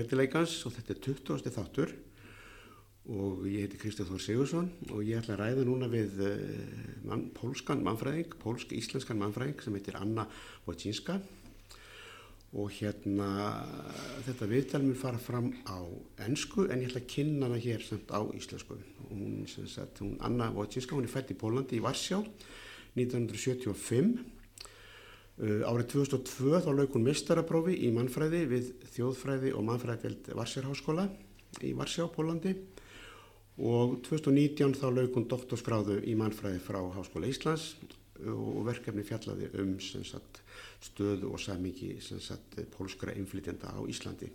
Rattir margbreytileikans og þetta er 20. þáttur og ég heiti Kristján Þór Sigursson og ég ætla að ræða núna við uh, mann, pólskan mannfræðing, pólsk-íslenskan mannfræðing sem heitir Anna Wojcinska og hérna þetta viðtal mér fara fram á ennsku en ég ætla að kynna hana hér samt á íslensku hún, sagt, hún Anna Wojcinska, hún er fætt í Pólandi í Varsjá 1975 Uh, árið 2002 þá lauk hún mistaraprófi í mannfræði við þjóðfræði og mannfræðveld Varsjarháskóla í Varsjá, Pólandi og 2019 þá lauk hún doktorskráðu í mannfræði frá Háskóla Íslands og verkefni fjallaði um sagt, stöðu og samingi pólskra inflytjenda á Íslandi.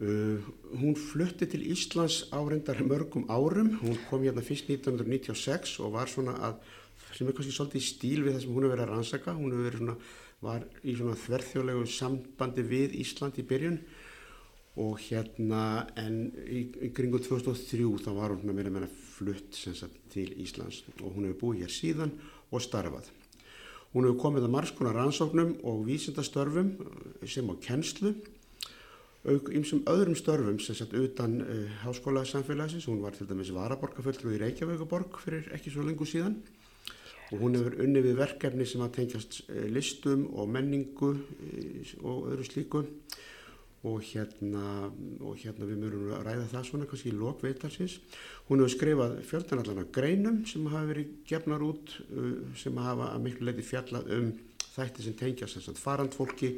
Uh, hún flutti til Íslands áreindar mörgum árum, hún kom hérna fyrst 1996 og var svona að sem er kannski svolítið stíl við það sem hún hefur verið að rannsaka. Hún hefur verið svona, var í svona þverþjóðlegu sambandi við Ísland í byrjun og hérna en í, í kringu 2003 þá var hún meira meira flutt sagt, til Íslands og hún hefur búið hér síðan og starfað. Hún hefur komið að margskonar rannsóknum og vísindastörfum sem á kennslu ymsum öðrum störfum sem sett utan uh, háskóla samfélagsins. Hún var til dæmis varaborgarföldru í Reykjavíkuborg fyrir ekki svo lengur síðan og hún hefur unni við verkefni sem að tengjast eh, listum og menningu eh, og öðru slíku. Og hérna, og hérna við mörum að ræða það svona kannski í lokveitalsins. Hún hefur skrifað fjöldanallarna greinum sem hafa verið gefnar út eh, sem hafa að miklu leiti fjallað um þætti sem tengjast farandfólki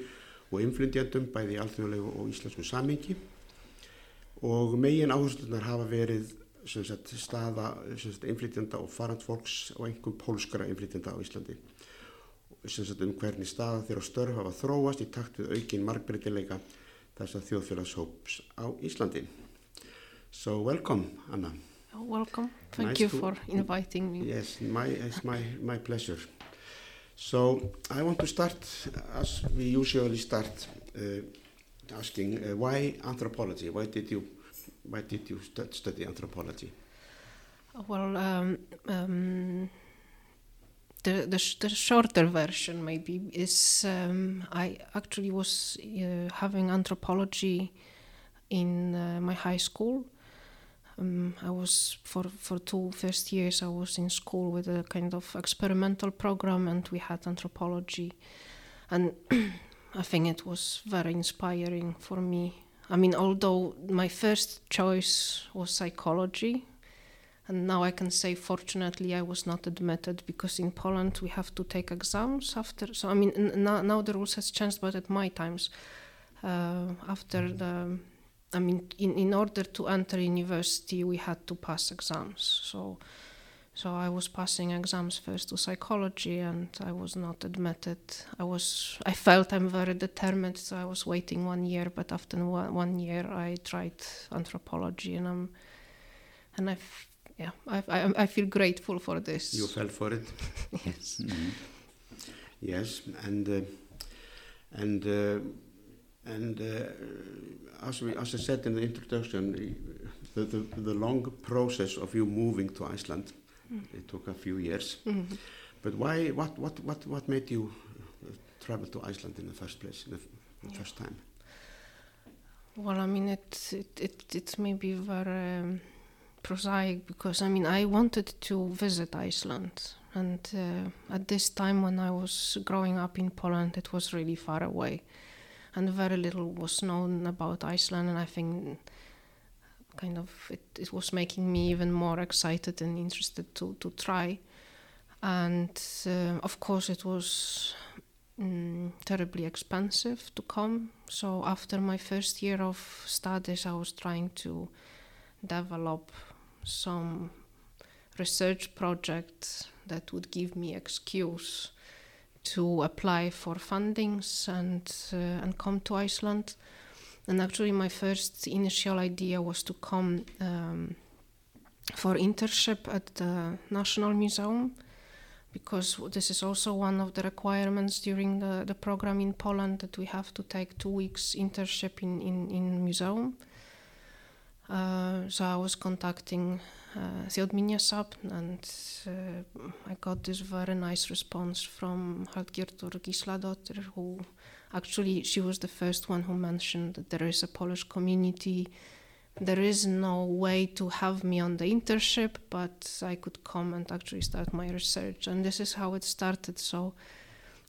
og inflyndjandum bæði í alþjóðlegu og íslensku samingi og megin áherslunar hafa verið sagt, staða innflytjanda og farandfólks og einhverjum pólskara innflytjanda á Íslandi. Sagt, um hvernig staða þeirra störf hafa þróast í takt við aukin margbreytileika þess að þjóðfélagshóps á Íslandi. So welcome Anna. Oh, Welcome, thank nice you for inviting me. Yes, my, it's my, my pleasure. So I want to start as we usually start uh, asking uh, why anthropology, why did you why did you st study anthropology? Well, um, um, the, the, sh the, shorter version maybe is um, I actually was uh, having anthropology in uh, my high school. Um, I was for for two first years I was in school with a kind of experimental program and we had anthropology, and I think it was very inspiring for me I mean, although my first choice was psychology, and now I can say, fortunately, I was not admitted because in Poland we have to take exams after. So I mean, now, now the rules has changed, but at my times, uh, after mm-hmm. the, I mean, in in order to enter university, we had to pass exams. So so I was passing exams first to psychology and I was not admitted. I was I felt I'm very determined so I was waiting one year but after one, one year I tried anthropology and I'm and I yeah I, I, I feel grateful for this. You fell for it. yes. Mm -hmm. Yes and uh, and uh, and uh, as we as I said in the introduction the, the the long process of you moving to Iceland Mm. It took a few years. Mm -hmm. But why? What? What? What? What made you uh, travel to Iceland in the first place, in the, yeah. first time? Well, I mean, it it it, it may be very um, prosaic because I mean, I wanted to visit Iceland, and uh, at this time when I was growing up in Poland, it was really far away, and very little was known about Iceland, and I think kind of it, it was making me even more excited and interested to, to try. And uh, of course it was mm, terribly expensive to come. So after my first year of studies i was trying to develop some research projects that would give me excuse to apply for fundings and uh, and come to Iceland and actually, my first initial idea was to come um, for internship at the National Museum because this is also one of the requirements during the, the program in Poland that we have to take two weeks internship in, in, in museum. Uh, so I was contacting uh, Sap, and uh, I got this very nice response from Hallgerður Gísladóttir who actually, she was the first one who mentioned that there is a Polish community. There is no way to have me on the internship, but I could come and actually start my research. And this is how it started. So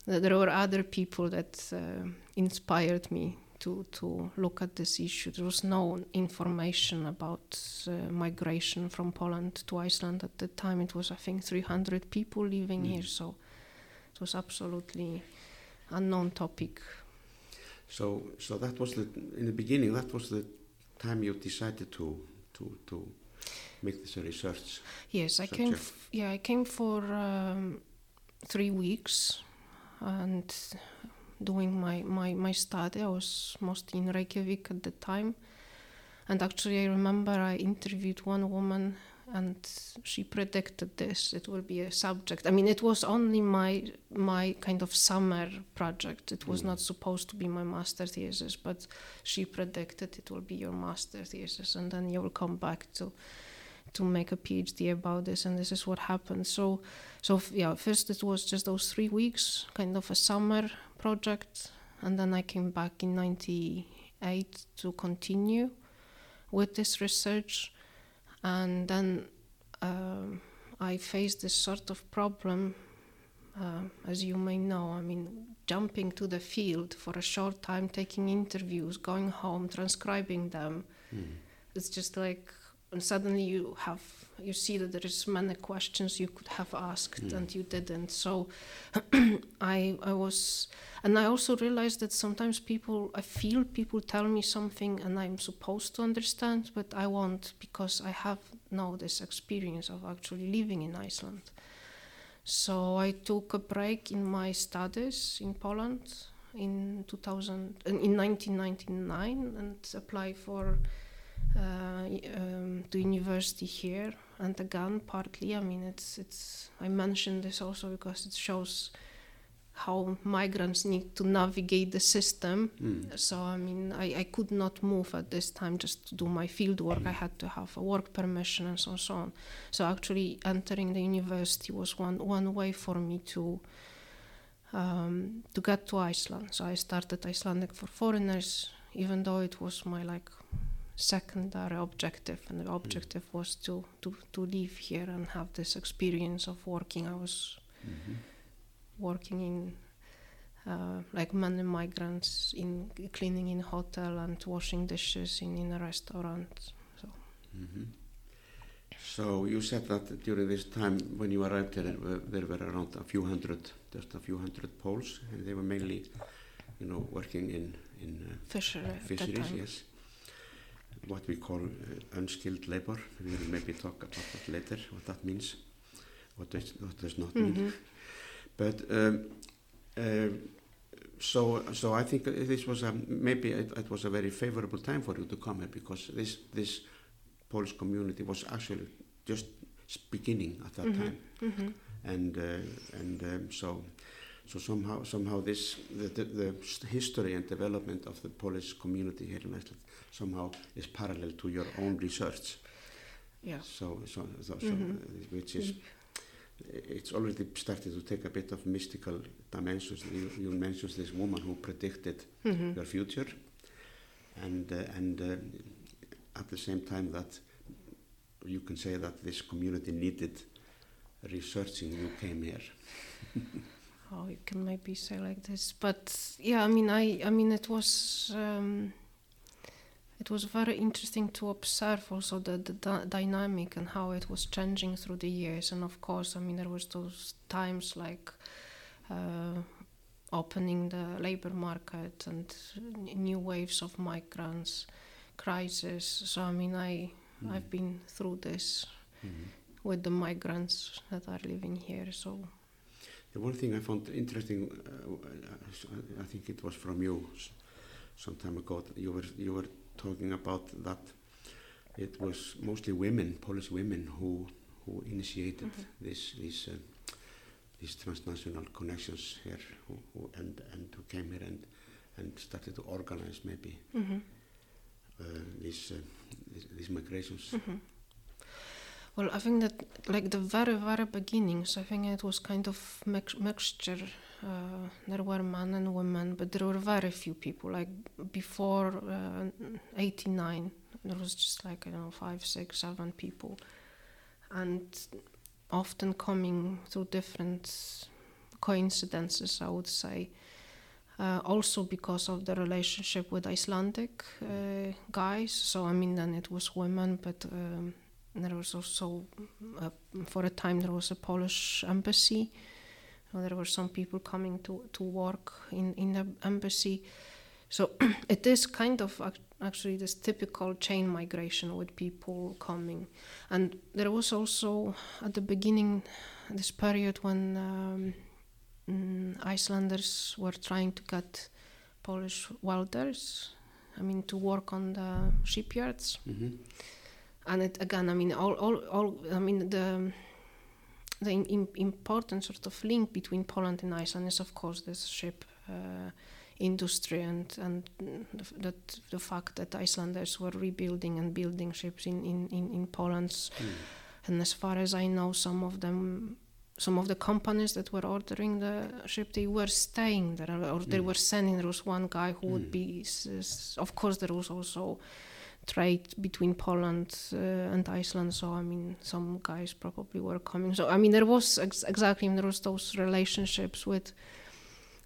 there were other people that uh, inspired me to, to look at this issue. There was no information about uh, migration from Poland to Iceland at the time. It was, I think, 300 people living Mm. here, so it was absolutely unknown topic. So, so that was the in the beginning. That was the time you decided to to to make this a research. Yes, I came. Subject. F- yeah, I came for um, three weeks, and doing my, my my study. I was mostly in Reykjavik at the time, and actually, I remember I interviewed one woman, and she predicted this. It will be a subject. I mean, it was only my my kind of summer project. It was Mm. not supposed to be my master thesis, but she predicted it will be your master thesis, and then you will come back to to make a PhD about this, and this is what happened. So, so yeah, first it was just those three weeks, kind of a summer project, and then I came back in '98 to continue with this research, and then um, I faced this sort of problem. Uh, as you may know, I mean, jumping to the field for a short time, taking interviews, going home, transcribing them, Mm. it's just like and suddenly you have you see that there is many questions you could have asked Mm. and you didn't so i i was and i also realized that sometimes people i feel people tell me something and i'm supposed to understand but i won't because i have now this experience of actually living in iceland. So i took a break in my studies in poland in 2000 in 1999 and applied for uh, um, to university here. And again partly i mean it's it's i mentioned this also because it shows how migrants need to navigate the system. Mm. so i mean I, I could not move at this time just to do my field work. I had to have a work permission and so on so on. So actually entering the university was one one way for me to um, to get to iceland. So i started icelandic for foreigners even though it was my like secondary objective. And the objective was to, to to live here and have this experience of working. I was Mhm. Working in uh, like many migrants in cleaning in hotel and washing dishes in, in a restaurant Mhm. So you said that during this time when you arrived here, there were, there were around a few hundred, just a few hundred Poles, and they were mainly, you know, working in in uh, that fisheries, yes. What we call uh, unskilled labor. We will maybe talk about that later, what that means, what does, what does not mean. But um, uh, so, so I think this was a, maybe it, it was a very favorable time for you to come here because this this Polish community was actually just beginning at that Mhm. time, Mhm. and uh, and um, so so somehow somehow this the, the, the history and development of the Polish community here in Iceland somehow is parallel to your own research. yeah So so so, so Mhm. uh, which is it's already started to take a bit of mystical dimensions. You, you mentioned this woman who predicted Mhm. your future, and uh, and uh, at the same time that you can say that this community needed researching. You came here. oh you can maybe say like this but yeah i mean i i mean it was um, it was very interesting to observe also the, the dy- dynamic and how it was changing through the years and of course i mean there was those times like uh, opening the labor market and new waves of migrants crisis so i mean i Mm. i've been through this Mhm. with the migrants that are living here so The one thing I found interesting, uh, I think it was from you some time ago. You were you were talking about that it was mostly women, Polish women, who who initiated Mhm. this these uh, these transnational connections here, who, who and and who came here and and started to organize maybe mhm. uh, these, uh, these these migrations. Mhm. Well, I think that like the very, very beginnings, I think it was kind of mix- mixture uh, there were men and women, but there were very few people. Like before uh, 89, there was just like, I don't know, five, six, seven people. And often coming through different coincidences, I would say. Uh, also because of the relationship with Icelandic uh, guys. So, I mean, then it was women, but um, there was also, uh, for a time, there was a Polish embassy. There were some people coming to, to work in, in the embassy. So it is kind of actually this typical chain migration with people coming. And there was also at the beginning this period when um, mm, Icelanders were trying to get Polish welders, I mean, to work on the shipyards. Mm-hmm. And it again, I mean, all, all, all I mean, the the in, important sort of link between Poland and Iceland is, of course, this ship uh, industry and and the, the, the fact that Icelanders were rebuilding and building ships in in in, in Poland. Mm. And as far as I know, some of them some of the companies that were ordering the ship they were staying there or they mm. were sending there was one guy who mm. would be of course there was also trade between Poland uh, and Iceland so I mean some guys probably were coming. So I mean there was ex exactly there was those relationships with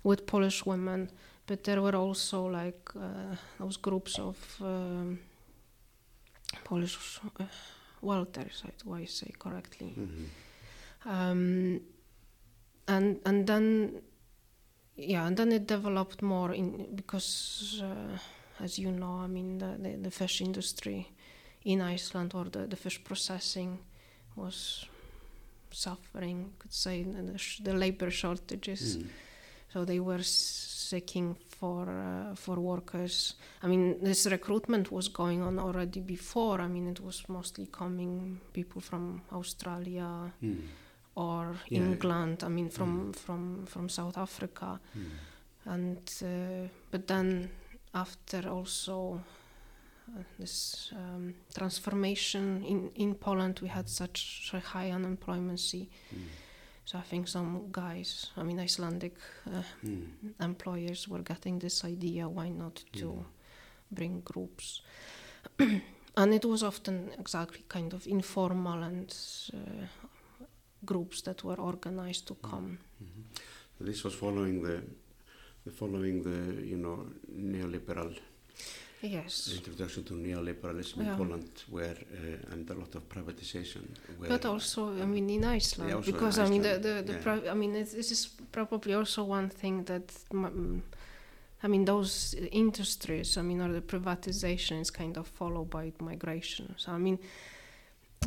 with Polish women but there were also like uh, those groups of um, Polish uh, welders do I say correctly? Mm -hmm um, and and then yeah and then it developed more in because uh, as you know I mean the, the, the, fish industry in Iceland or the, the fish processing was suffering could say the, the labor shortages mm. so they were seeking for uh, for workers I mean this recruitment was going on already before I mean it was mostly coming people from Australia mm or yeah. England. I mean, from mm. from from South Africa, mm. and uh, but then after also uh, this um, transformation in in Poland, we had such high unemployment. Mm. So I think some guys, I mean Icelandic uh, mm. employers, were getting this idea: why not to mm. bring groups? and it was often exactly kind of informal and uh, groups that were organized to mm-hmm. come. So this was following the, following the you know neoliberal yes introduction to neoliberalism yeah. in Poland, where uh, and a lot of privatization. but also, I mean, in Iceland, yeah, because in Iceland, I mean, the the, the yeah. I mean, this is probably also one thing that. I mean, those industries, I mean, or the privatization is kind of followed by migration. So, I mean,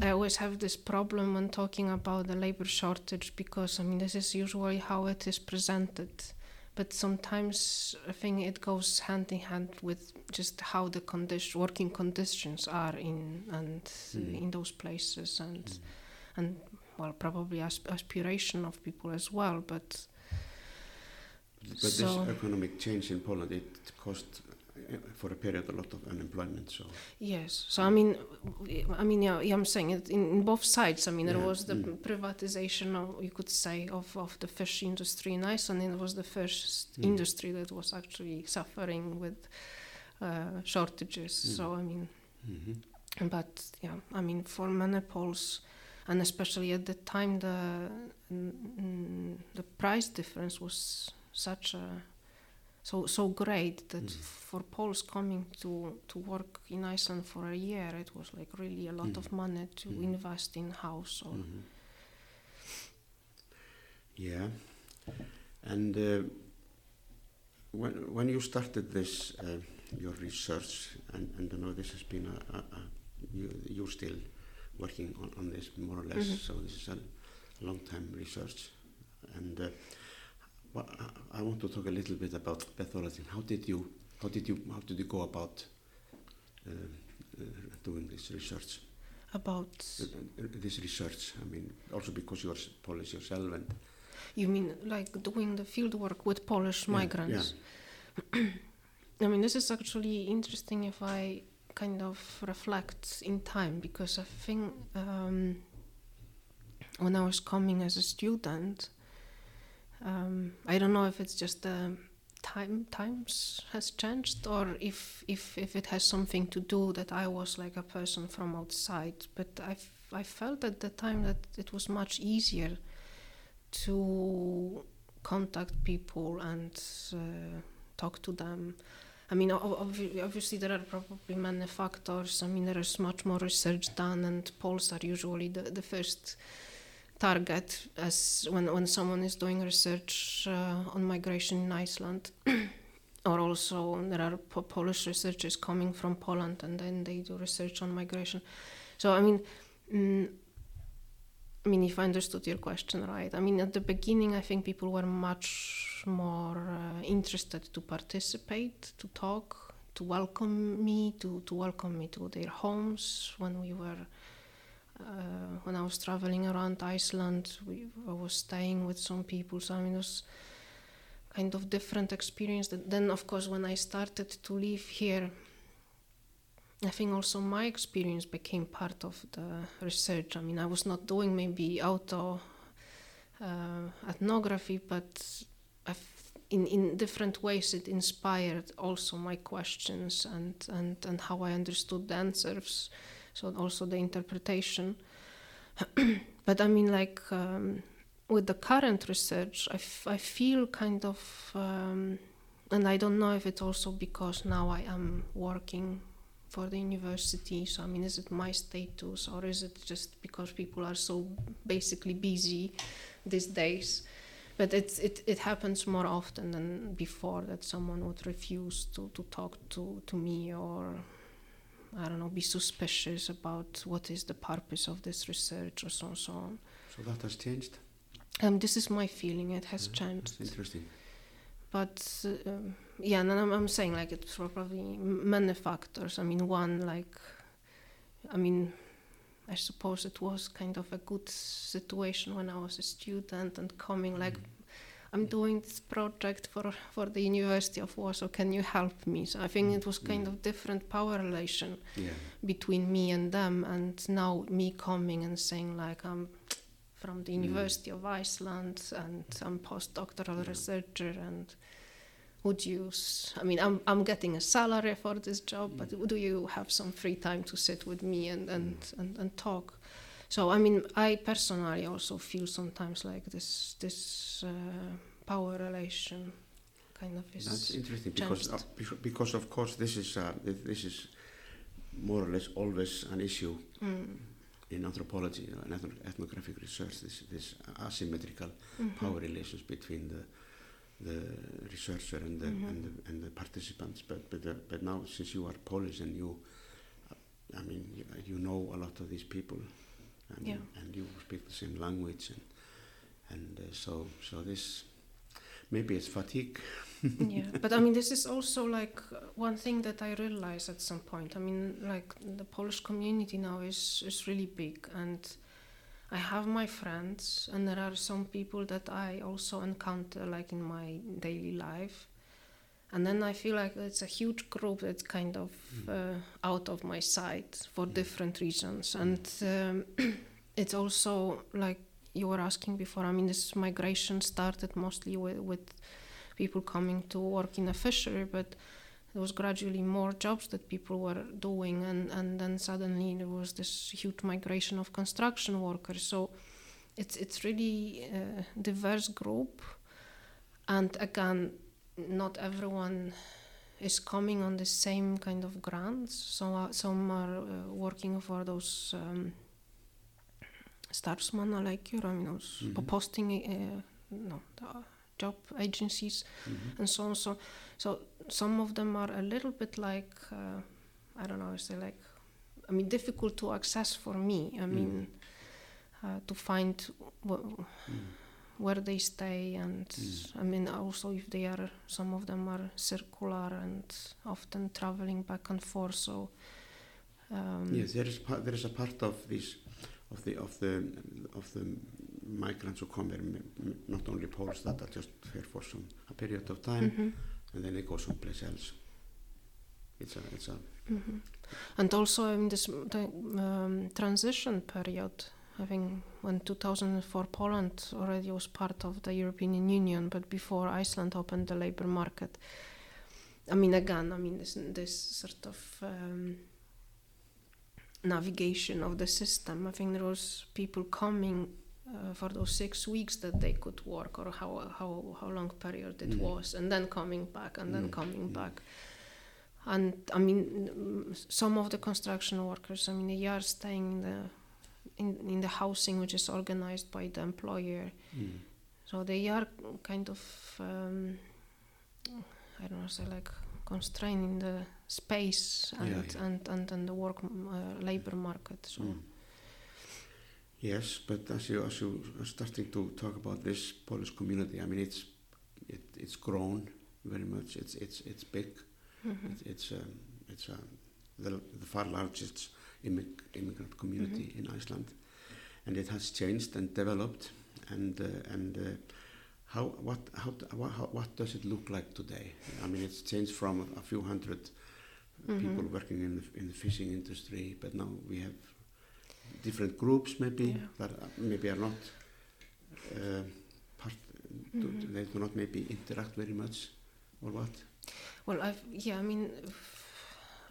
I always have this problem when talking about the labor shortage because I mean this is usually how it is presented but sometimes I think it goes hand in hand with just how the condition working conditions are in and mm. in those places and mm. and well probably asp aspiration of people as well but but so this economic change in Poland it cost for a period a lot of unemployment so yes so i mean i mean yeah, yeah i'm saying it in, in, both sides i mean yeah. there was the mm. privatization of, you could say of, of the fish industry in iceland and it was the first mm. industry that was actually suffering with uh, shortages mm. so i mean -hmm. but yeah i mean for many poles and especially at the time the the price difference was such a so so great that mm. for Poles coming to to work in Iceland for a year, it was like really a lot mm. of money to mm. invest in house. Or -hmm. Yeah, and uh, when when you started this uh, your research, and, and I know this has been a, a, a you you're still working on, on this more or less. -hmm. So this is a long time research, and. Uh, well, I want to talk a little bit about pathology. How did you, how did you, how did you go about uh, uh, doing this research? About uh, uh, this research. I mean, also because you're Polish yourself, and you mean like doing the field work with Polish yeah, migrants? Yeah. I mean, this is actually interesting if I kind of reflect in time because I think um, when I was coming as a student um, I don't know if it's just the time times has changed or if if if it has something to do that I was like a person from outside. But I I felt at the time that it was much easier to contact people and uh, talk to them. I mean, obviously there are probably many factors. I mean, there is much more research done, and polls are usually the, the first target as when, when someone is doing research uh, on migration in Iceland. or also there are Polish researchers coming from Poland and then they do research on migration. So, I mean, mm, I mean, if I understood your question right, I mean, at the beginning, I think people were much more uh, interested to participate, to talk, to welcome me, to, to welcome me to their homes when we were. Uh, when I was traveling around Iceland, we, I was staying with some people. So I mean, it was kind of different experience. Then, of course, when I started to live here, I think also my experience became part of the research. I mean, I was not doing maybe auto uh, ethnography, but in, in different ways it inspired also my questions and, and, and how I understood the answers, so also the interpretation. but I mean, like um, with the current research, I, I feel kind of, um, and I don't know if it's also because now I am working for the university. So I mean, is it my status or is it just because people are so basically busy these days? But it, it, it happens more often than before that someone would refuse to, to talk to, to me or I don't know, be suspicious about what is the purpose of this research or so and so on. So that has changed? Um, this is my feeling, it has yeah, changed. Interesting but um, yeah, and I'm, I'm saying like it's probably many factors. I mean, one like, I mean, I suppose it was kind of a good situation when I was a student and coming like. Mm. I'm doing this project for, for the University of Warsaw. Can you help me? So I think it was kind mm. of different power relation yeah. between me and them. And now me coming and saying like I'm from the mm. University of Iceland and I'm postdoctoral yeah. researcher and would you I mean I'm I'm getting a salary for this job mm. but do you have some free time to sit with me and and, mm. and, and talk so I mean I personally also feel sometimes like this this uh, power relation kind of is That's interesting because uh, because of course this is uh, this is more or less always an issue mm in anthropology and ethnographic research, this, this asymmetrical mm -hmm. power relations between the the researcher and the, mm -hmm. and, the and the participants. But but uh, but now since you are Polish and you, uh, I mean, you, you, know a lot of these people, and, yeah. and you speak the same language, and and uh, so so this maybe it's fatigue. yeah, but I mean, this is also like one thing that I realized at some point. I mean, like the Polish community now is is really big, and I have my friends, and there are some people that I also encounter like in my daily life. And then I feel like it's a huge group that's kind of mm. uh, out of my sight for mm. different reasons. And um, it's also like you were asking before. I mean, this migration started mostly with, with people coming to work in a fishery, but there was gradually more jobs that people were doing, and, and then suddenly there was this huge migration of construction workers. So it's it's really a diverse group, and again, not everyone is coming on the same kind of grants. So uh, some are uh, working for those. Um, starfsmannaleigur, I mean, those mm -hmm. posting, uh, no, job agencies, mm -hmm. and so on. So, so some of them are a little bit like, uh, I don't know, say like, I mean, difficult to access for me. I mean, mm. uh, to find wh mm. Where they stay, and mm. I mean, also if they are, some of them are circular and often traveling back and forth. So, um, yes, there is there is a part of this of the of the of the migrants who come here, not only Poles that are just here for some a period of time, mm -hmm. and then they go someplace else. It's a it's a. Mm -hmm. And also in this the um, transition period, I think when 2004 Poland already was part of the European Union, but before Iceland opened the labor market. I mean, again, I mean this this sort of um, navigation of the system. I think there was people coming uh, for those six weeks that they could work, or how how how long period it Mm. was, and then coming back, and then Mm, coming mm. back. And I mean, some of the construction workers, I mean, they are staying in the in, in the housing which is organized by the employer. Mm. So they are kind of, um, I don't know, say like constraining the space and Yeah, yeah. and, and and the work uh, labor market. So Mm. Yes, but as you as you are starting to talk about this Polish community, I mean it's it, it's grown very much. It's it's it's big. mhm. It, it's um, it's um, the, the far largest immigrant community in Iceland, and it has changed and developed. And uh, and uh, how what how, what how what does it look like today? I mean, it's changed from a, few 100 people Mhm. working in the, in the fishing industry, but now we have different groups maybe Yeah. that maybe are not uh, part. Do, Mhm. They do not maybe interact very much, or what? Well, I've yeah, I mean,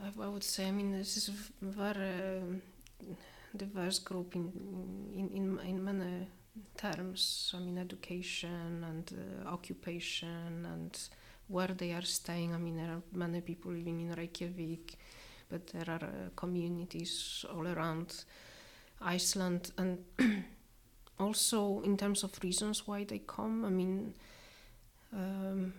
I, would say, I mean, this is very um, diverse group in in in, in many terms. I mean, education and uh, occupation and where they are staying. I mean, there are many people living in Reykjavik, but there are uh, communities all around Iceland, and also in terms of reasons why they come. I mean. Um,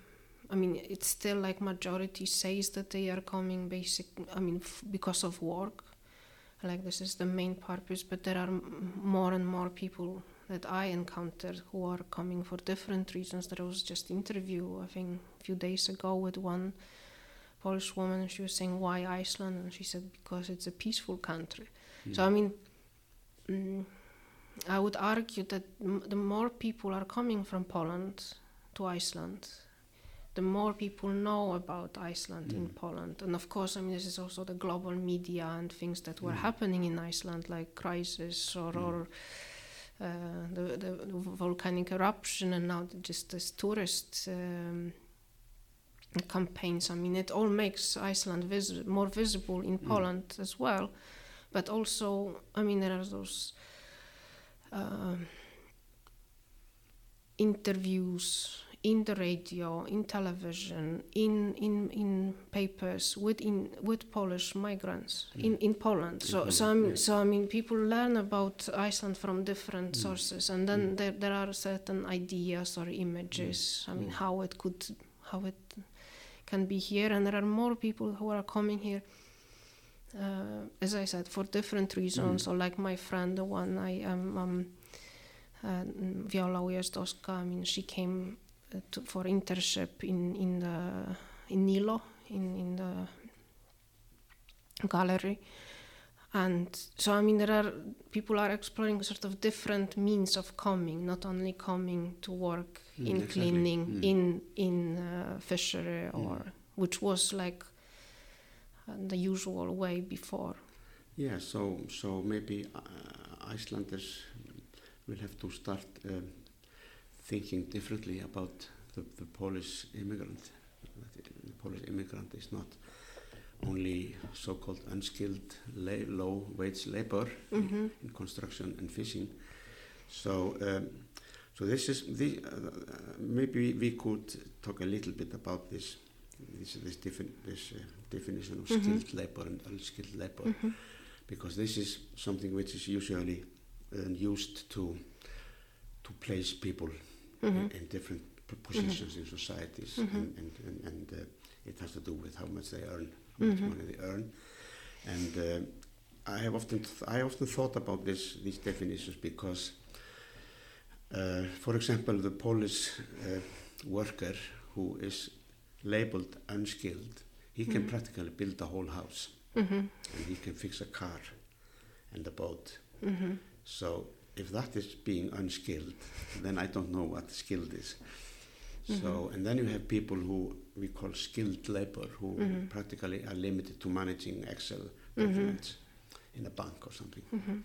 I mean, it's still like majority says that they are coming basic. I mean, f- because of work, like this is the main purpose. But there are m- more and more people that I encountered who are coming for different reasons. There was just interview I think a few days ago with one Polish woman. She was saying why Iceland, and she said because it's a peaceful country. So I mean, mm, I would argue that m- the more people are coming from Poland to Iceland, the more people know about Iceland in Mm. Poland. And of course, I mean, this is also the global media and things that were Mm. happening in Iceland, like crisis or, Mm. or uh, the, the volcanic eruption, and now just this tourist um, campaigns. I mean, it all makes Iceland more visible in Mm. Poland as well. But also, I mean, there are those um interviews in the radio, in television, in in in papers with in with Polish migrants in in Poland. So In so yeah. so I mean people learn about Iceland from different Mm. sources, and then Mm. there there are certain ideas or images. I mean Mm. how it could how it can be here, and there are more people who are coming here. Uh, as I said, for different reasons, Mm. or like my friend, the one I am, um, uh, Viola Ujazdowska, I mean, she came to, for internship in in the in Nýló in in the gallery, and so I mean there are people are exploring sort of different means of coming, not only coming to work Mm, in exactly. cleaning, Mm. in in uh, fishery, or which was like uh, the usual way before. Yeah, so so maybe uh, Icelanders will have to start um, thinking differently about the, the Polish immigrant. That The Polish immigrant is not only so-called unskilled, la- low-wage labor hmm in construction and fishing. So, um, so this is the, uh, maybe we could talk a little bit about this this this, defin- this uh, definition of Mhm. skilled labor and unskilled labor hmm because this is something which is usually uh, used to to place people hmm in, in different positions in societies Mhm. and, and, and, and uh, it has to do with how much they earn, how much Mhm. money they earn. And uh, I have often th- I often thought about this these definitions because, uh, for example, the Polish uh, worker who is labeled unskilled, he can Mhm. practically build a whole house and he can fix a car and a boat. So if that is being unskilled, then I don't know what skilled is. So and then you have people who we call skilled labor who Mhm. practically are limited to managing Excel Mhm. documents in a bank or something. hmm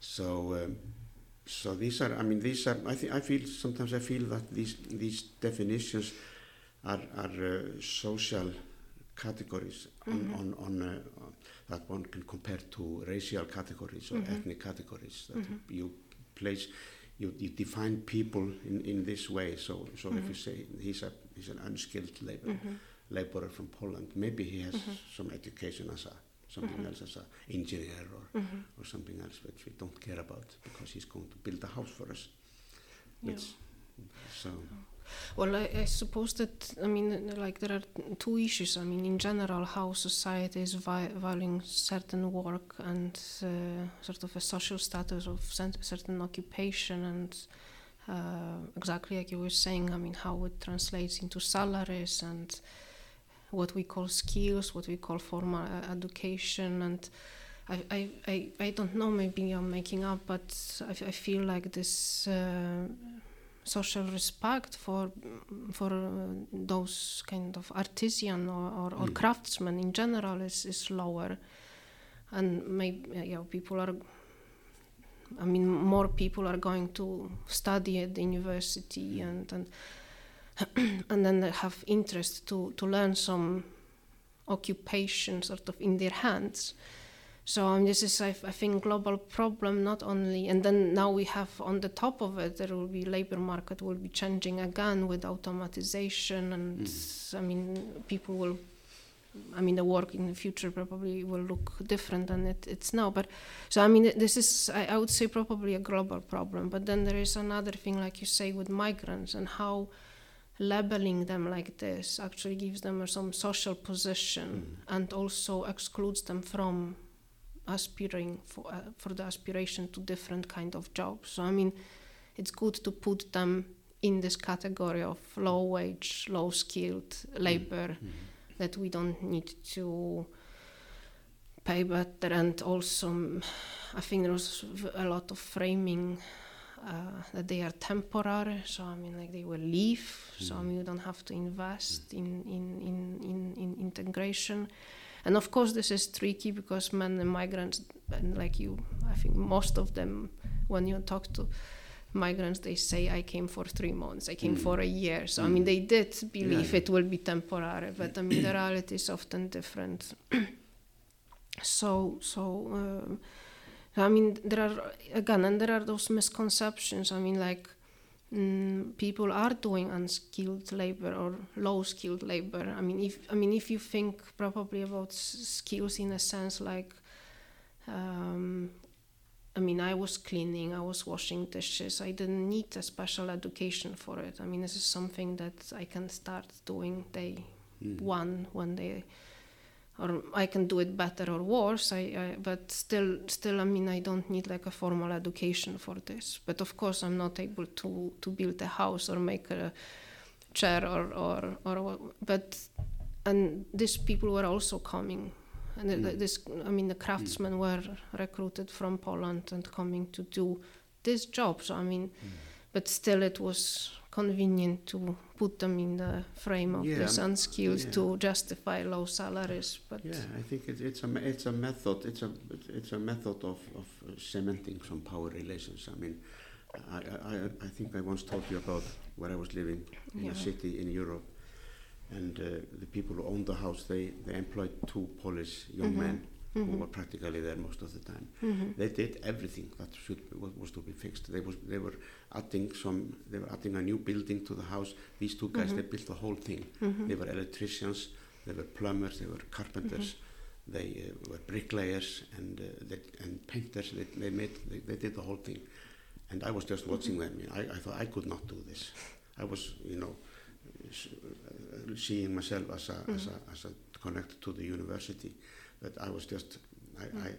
So, um, so these are, I mean, these are, I, think I feel, sometimes I feel that these, these definitions are, are uh, social categories on, on, on uh, that one can compare to racial categories or Mhm. ethnic categories that Mhm. you place you, you define people in, in this way so so if you Mhm. say he's a he's an unskilled labor Mhm. laborer from Poland maybe he has Mhm. some education as a something Mhm. else as a engineer or, Mhm. or something else which we don't care about because he's going to build a house for us Yeah. so Well, I, I suppose that, I mean, like there are two issues. I mean, in general, how society is vi- valuing certain work and uh, sort of a social status of certain occupation and uh, exactly like you were saying, I mean, how it translates into salaries and what we call skills, what we call formal uh, education and I, I, I, I don't know, maybe I'm making up, but I feel like this uh, social respect for for uh, those kind of artisan or, or, or Mm. craftsmen in general is, is lower. And maybe you know, people are I mean more people are going to study at the university and and and then they have interest to to learn some occupation sort of in their hands so um, this is, I, I think, global problem. Not only, and then now we have on the top of it, there will be labor market will be changing again with automatization, and I mean, people will. I mean, the work in the future probably will look different than it, it's now. But so I mean, this is I, I would say probably a global problem. But then there is another thing, like you say, with migrants and how labeling them like this actually gives them some social position and also excludes them from aspiring for uh, for the aspiration to different kind of jobs. So I mean, it's good to put them in this category of low wage, low skilled labor that we don't need to pay better. And also, mm, I think there was a lot of framing. Uh, that they are temporary, so I mean, like they will leave. So I mean, you don't have to invest in in, in, in, in integration. And of course, this is tricky because many migrants, and like you, I think most of them, when you talk to migrants, they say, I came for three months, I came Mm. for a year. So, I mean, Mm. they did believe yeah. it will be temporary, but I mean, the reality is often different. so, so, um, I mean, there are, again, and there are those misconceptions. I mean, like, mm, people are doing unskilled labor or low skilled labor. I mean, if I mean if you think probably about s- skills in a sense like, um, I mean, I was cleaning, I was washing dishes. I didn't need a special education for it. I mean, this is something that I can start doing day mm. one when they or I can do it better or worse I, I but still still I mean I don't need like a formal education for this. But of course I'm not able to to build a house or make a chair or or, or but and these people were also coming. And Mm. this I mean the craftsmen were recruited from Poland and coming to do this job so I mean. But still it was convenient to put them in the frame of Yeah, this unskilled yeah. to justify low salaries but Yeah, I think it, it's a it's a method. It's a it's a method of, of cementing some power relations. I mean, I, I I- think I once told you about where I was living in Yeah. a city in Europe, and uh, the people who owned the house they they employed two Polish young Mhm. men who Mhm. were practically there most of the time. Mhm. They did everything that should be, was, was to be fixed. They was they were adding some they were adding a new building to the house. These two guys Mhm. they built the whole thing. Mhm. They were electricians, they were plumbers, they were carpenters, they uh, were bricklayers and uh, they, and painters. They, they made they, they did the whole thing, and I was just watching them. I, I thought I could not do this. I was you know uh, seeing myself as a, as a as a connected to the university, but I was just I. I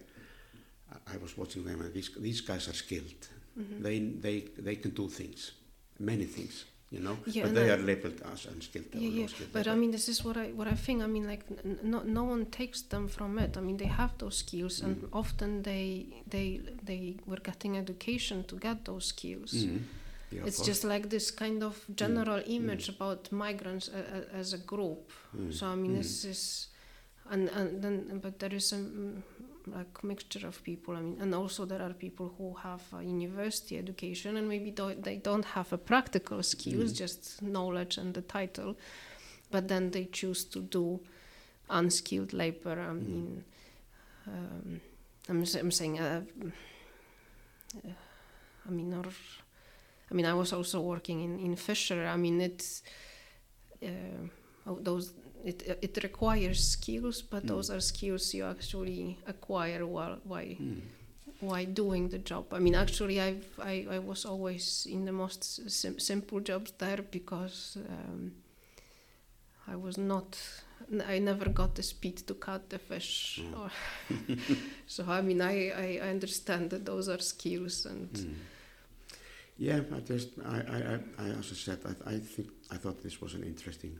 I was watching them, and these these guys are skilled. Mhm. They they they can do things, many things, you know. Yeah, but they I- are labeled as unskilled. Yeah, yeah. low-skilled But I mean, this is what I what I think. I mean, like, n- no, no one takes them from it. I mean, they have those skills, and Mm. often they they they were getting education to get those skills. Mhm. Yeah, it's just like this kind of general image about migrants a, a, as a group. Mm. So I mean, Mm. this is, and and then but there is a, mm, like mixture of people. I mean, and also there are people who have a university education and maybe do, they don't have a practical skills, Mm. just knowledge and the title, but then they choose to do unskilled labor. I Mm. mean, um, I'm, I'm saying, uh, uh, I mean, or I mean, I was also working in in Fisher. I mean, it's uh, oh, those it it requires skills, but Mm. those are skills you actually acquire while while Mm. while doing the job. I mean, actually, I've, I I was always in the most sim- simple jobs there because um, I was not. I never got the speed to cut the fish. Mm. Or so I mean, I, I I understand that those are skills and. Mm. Yeah, I just I, I, I- I also said I, I think I thought this was an interesting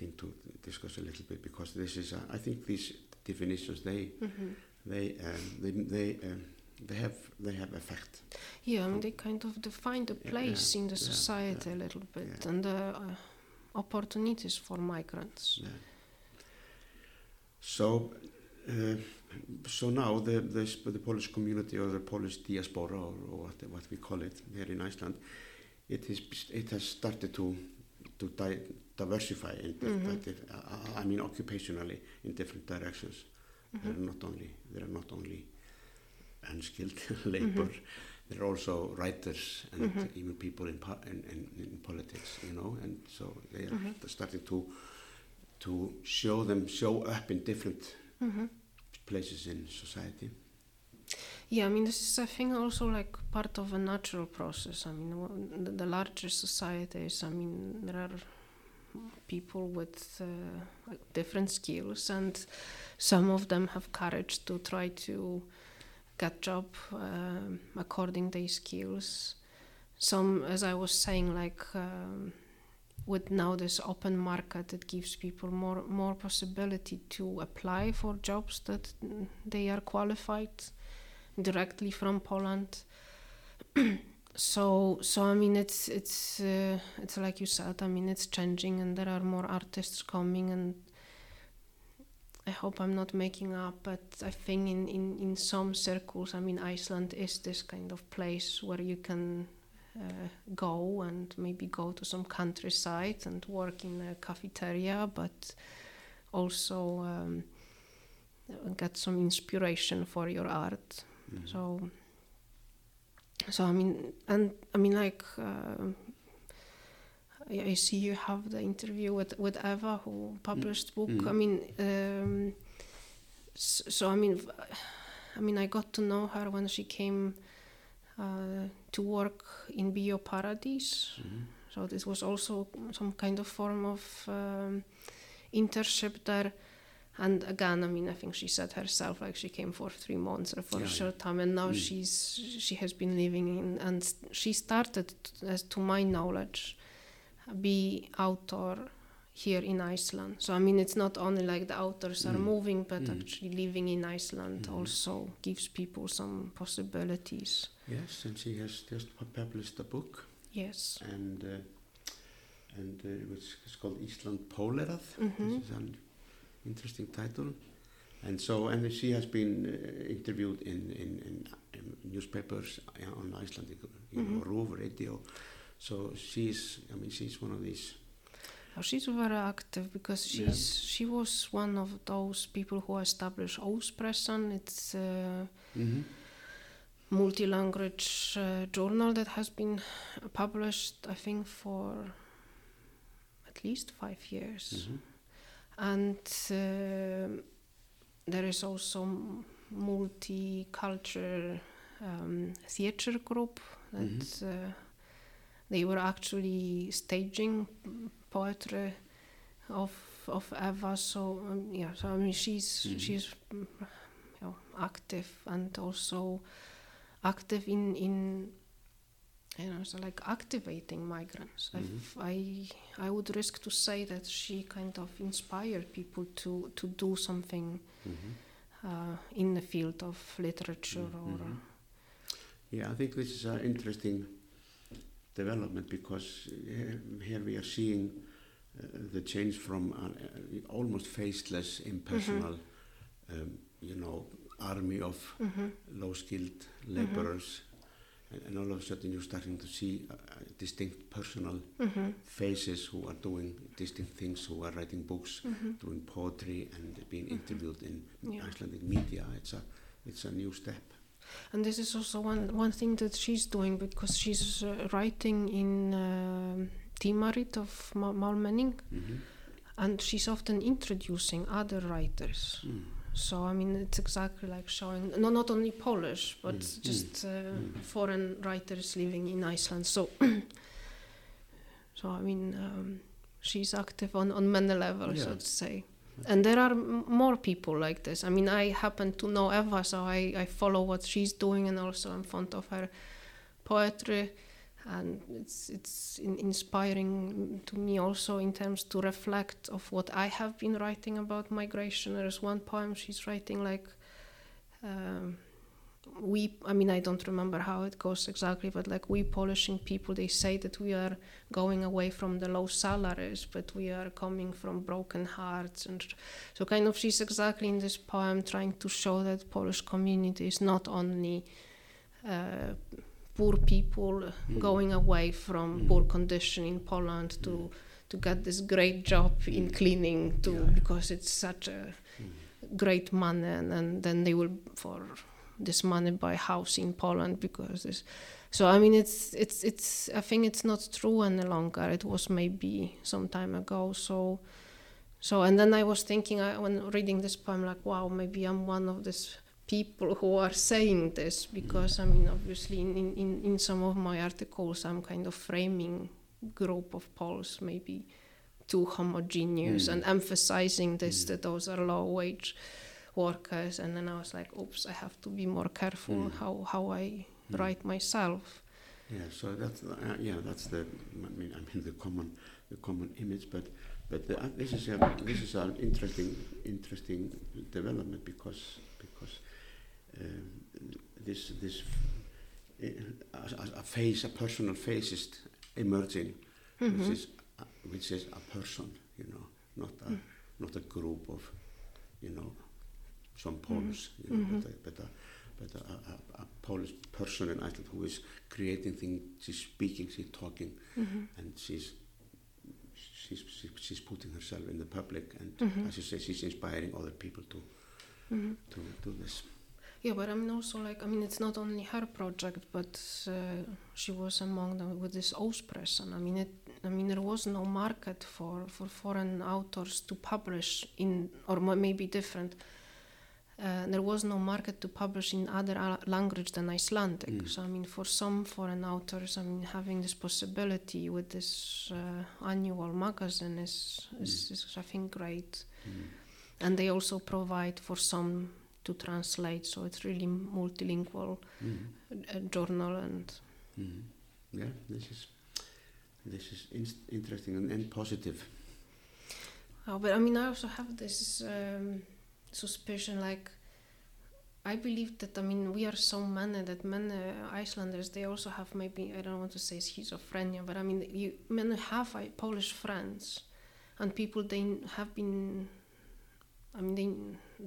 thing to discuss a little bit because this is uh, I think these definitions they Mhm. they um, they they, um, they have they have effect. Yeah, mean, they kind of define the Yeah, place in the yeah, society yeah, a little bit yeah. and the uh, opportunities for migrants. Yeah. So, uh, so now the, the the Polish community or the Polish diaspora or, or what what we call it here in Iceland, it is it has started to to di diversify in Mhm. mm I mean occupationally in different directions. There Mhm. are not only there are not only unskilled labor. There are also writers and Mhm. even people in, po- in, in, in politics, you know, and so they are Mhm. starting to to show them show up in different Mhm. places in society. Yeah, I mean, this is, I think, also like part of a natural process. I mean, the, the larger societies, I mean, there are people with uh, different skills, and some of them have courage to try to get job um, according their skills. Some, as I was saying, like um, with now this open market, it gives people more more possibility to apply for jobs that they are qualified directly from Poland. so so I mean it's it's uh, it's like you said I mean it's changing and there are more artists coming and I hope I'm not making up but I think in, in, in some circles I mean Iceland is this kind of place where you can uh, go and maybe go to some countryside and work in a cafeteria but also um, get some inspiration for your art Mhm. so, so I mean, and I mean, like, uh, I, I see you have the interview with with Eva who published book. Mm. I mean, um, so, so I mean, I mean, I got to know her when she came uh, to work in Bíó Paradís. Mhm. So this was also some kind of form of um, internship there. And again, I mean, I think she said herself, like she came for three months or for Yeah, a yeah. short time, and now Mm. she's she has been living in, and she started, as to my knowledge, be outdoor here in Iceland. So I mean, it's not only like the authors are Mm. moving, but Mm. actually living in Iceland Mhm. also gives people some possibilities. Yes, and she has just published a book, Yes. and uh, and uh, which is called. Mhm. This is an interesting title, and so and she has been uh, interviewed in, in, in, in newspapers uh, on Icelandic, you know, Mhm. RÚV radio. So she's, I mean, she's one of these. Oh, she's very active because Yeah. she's she was one of those people who established Óspressan. It's a Mm-hmm. multi-language uh, journal that has been published, I think, for at least five years. Mm-hmm. And um there is also multicultural um, theater group that Mhm. uh, they were actually staging poetry of of Eva. So um, yeah, so I mean she's Mhm. she's you know, active and also active in in you know so like activating migrants. Mhm. I've- I I would risk to say that she kind of inspired people to to do something Mm-hmm. uh, in the field of literature or Mhm. Yeah, I think this is an interesting development because here, here we are seeing uh, the change from an uh, almost faceless, impersonal um, you know, army of Mhm. low-skilled laborers, and, all of a sudden you're starting to see uh, uh, distinct personal Mhm. faces who are doing distinct things, who are writing books, Mhm. doing poetry, and being interviewed in Yeah. Icelandic media. It's a it's a new step. And this is also one one thing that she's doing because she's uh, writing in uh, Tímarit of Ma- Málmenning, Mm-hmm. and she's often introducing other writers. Mm. So I mean, it's exactly like showing no, not only Polish, but Mm, just uh, mm. foreign writers living in Iceland. So, so I mean, um, she's active on on many levels, Yeah. so to say. And there are m- more people like this. I mean, I happen to know Eva, so I, I follow what she's doing, and also I'm fond of her poetry, and it's it's in, inspiring to me also in terms to reflect of what I have been writing about migration. There's one poem she's writing like. Um, we i mean i don't remember how it goes exactly but like we polishing people they say that we are going away from the low salaries but we are coming from broken hearts and so kind of she's exactly in this poem trying to show that polish community is not only uh, poor people Mm. going away from Mm. poor condition in poland to Mm. to get this great job in Mm. cleaning to Yeah. because it's such a Mm. great money and, and then they will for this money buy house in Poland because this so I mean it's it's it's I think it's not true any longer it was maybe some time ago so so and then I was thinking I, when reading this poem like wow maybe I'm one of these people who are saying this because I mean obviously in, in, in, some of my articles I'm kind of framing group of Poles maybe too homogeneous Mm. and emphasizing this Mm. that those are low wage workers and then I was like oops I have to be more careful Mm. how, how I Mm. write myself Yeah, so that's uh, yeah, that's the I mean I mean the common the common image, but but the, uh, this is a this is an interesting interesting development because this this uh, a, a face a personal face is emerging, Mhm. which is uh, which is a person, you know, not a not a group of you know some Poles, you know, Mhm. but a, but a but a, a, a Polish person in Iceland who is creating things, she's speaking, she's talking, Mhm. and she's she's she's, putting herself in the public, and as you say, she's inspiring other people to to do this. Yeah, but I mean also like I mean it's not only her project, but uh, she was among them with this Óspressan. I mean it. I mean there was no market for for foreign authors to publish in, or maybe different. Uh, there was no market to publish in other uh, language than Icelandic. Mm. So I mean, for some foreign authors, I mean, having this possibility with this uh, annual magazine is, is, is, I think, great Mm. and they also provide for some to translate so it's really multilingual Mm. uh, journal and Mm. Yeah, this is this is in interesting and, and positive. oh, but i mean i also have this um, suspicion like i believe that i mean we are so many that many icelanders they also have maybe i don't want to say schizophrenia but i mean you many have uh, polish friends and people they have been i mean they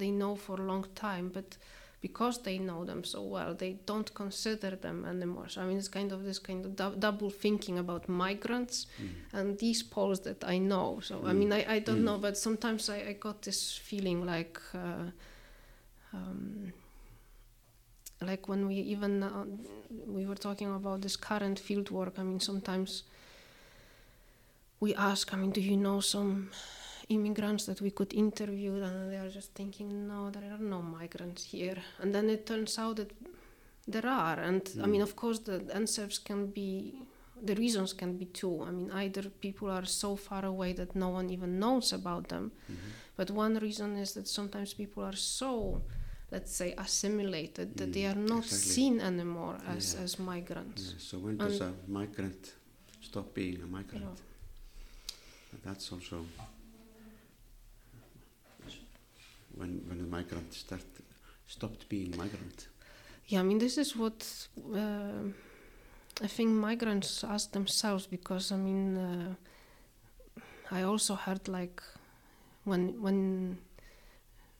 they know for a long time but because they know them so well they don't consider them anymore so i mean it's kind of this kind of dou- double thinking about migrants Mm. and these poles that i know so i Mm. mean i, I don't Mm. know but sometimes I, I got this feeling like uh, um, like when we even uh, we were talking about this current field work i mean sometimes we ask i mean do you know some immigrants that we could interview and they are just thinking no there are no migrants here and then it turns out that there are and i mean Mm. of course the answers can be the reasons can be two i mean either people are so far away that no one even knows about them Mhm. but one reason is that sometimes people are so let's say assimilated that they Mm, are not exactly. seen anymore as Yeah. as migrants Yeah, so when does a migrant stop being a migrant? Yeah. That's also when when the migrant start stopped being migrant. Yeah, I mean, this is what uh, I think migrants ask themselves because I mean, uh, I also heard like when when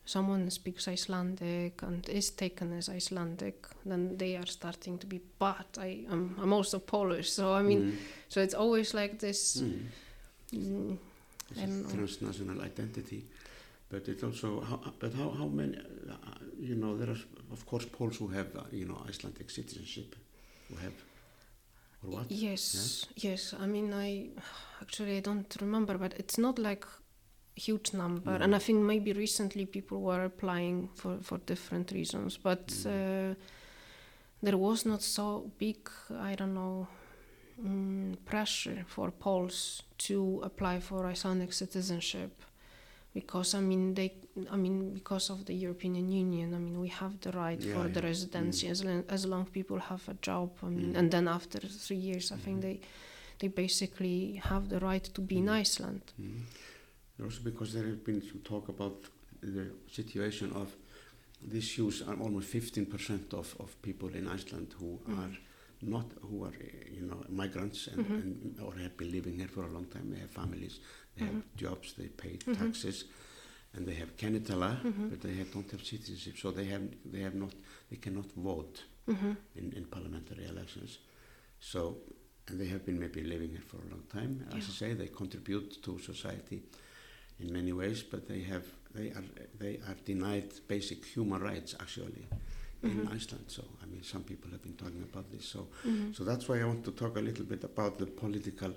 someone speaks Icelandic and is taken as Icelandic, then they are starting to be. But I am I'm also Polish, so I mean, Mm. so it's always like this. Mm. Mm, It's I a transnational identity. But it also, how, but how, how many, uh, you know, there are of course Poles who have, uh, you know, Icelandic citizenship, who have, or what? Yes, yes. I mean, I actually I don't remember, but it's not like huge number. No. And I think maybe recently people were applying for for different reasons, but Mm. uh, there was not so big. I don't know. Mm, pressure for Poles to apply for Icelandic citizenship because I mean they I mean because of the European Union I mean we have the right Yeah, for the residency Mm. as, long, as long people have a job I mean Mm. and then after three years I think Mhm. they they basically have the right to be in Mm. Iceland Mm. Also because there have been some talk about the situation of this use are almost 15% of, of people in Iceland who Mm. are not, who are, you know, migrants and, Mhm. and or have been living here for a long time. They have families, they have jobs, they pay Mhm. taxes, and they have kennitala, Mhm. but they have, don't have citizenship, so they have, they have not, they cannot vote hmm in, in parliamentary elections. So, and they have been maybe living here for a long time. As Yeah. I say, they contribute to society in many ways, but they have they are they are denied basic human rights actually in Mhm. Iceland. So, I mean, some people have been talking about this. So, hmm so that's why I want to talk a little bit about the political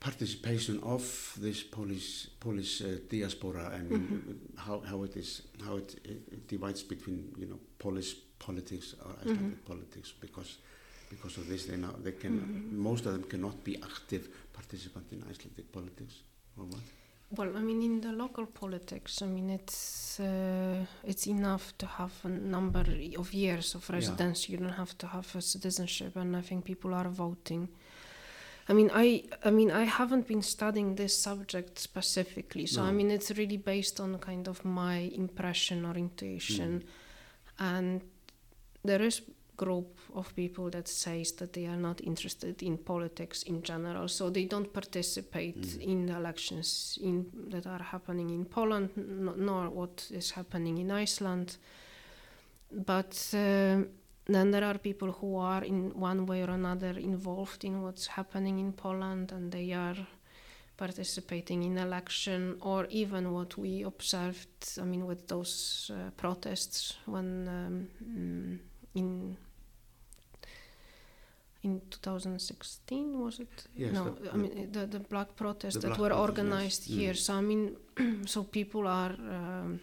participation of this Polish Polish uh, diaspora. and mean, Mhm. how how it is how it, it divides between you know Polish politics or Icelandic politics because because of this they now they can Mhm. most of them cannot be active participant in Icelandic politics or what? Well, I mean, in the local politics, I mean, it's uh, it's enough to have a number of years of Yeah. You don't have to have a citizenship, and I think people are voting. I mean, I I mean, I haven't been studying this subject specifically, so I mean, it's really based on kind of my impression or intuition, and there is group of people that says that they are not interested in politics in general so they don't participate Mm. in the elections in that are happening in Poland n- nor what is happening in Iceland. But uh, then there are people who are in one way or another involved in what's happening in Poland and they are participating in election or even what we observed i mean with those uh, protests when um, mm, in in 2016 was it Yes, no the- i mean the the black protests The that black were protests, yes. organized Mm. here so i mean so people are um,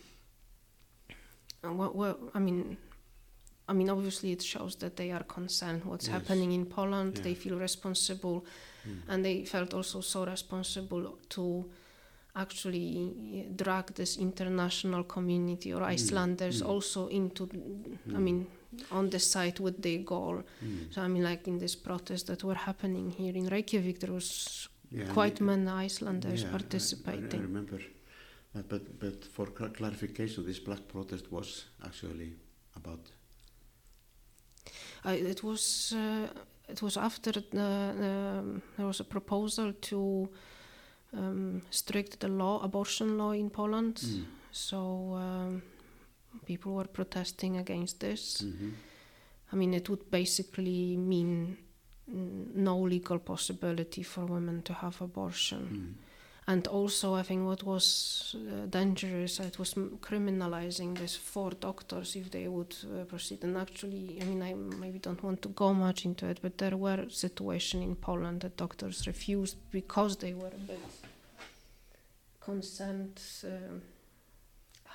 well, well, i mean I mean, obviously, it shows that they are concerned what's Yes. happening in Poland. Yeah. They feel responsible, Mm. and they felt also so responsible to actually drag this international community or Mm. Icelanders Mm. also into, I Mm. mean, on the side with their goal. Mm. So I mean, like in this protest that were happening here in Reykjavik, there was Yeah, quite and- many Icelanders Yeah, I- I, remember but but for clarification, this black protest was actually about I, it was uh, it was after the, the there was a proposal to um, strict the law abortion law in Poland. Mm. So um, people were protesting against this. Mhm. I mean, it would basically mean no legal possibility for women to have abortion. Mm. And also, I think what was uh, dangerous, it was criminalizing this for doctors if they would uh, proceed. And actually, I mean, I maybe don't want to go much into it, but there were situations in Poland that doctors refused because they were a bit concerned um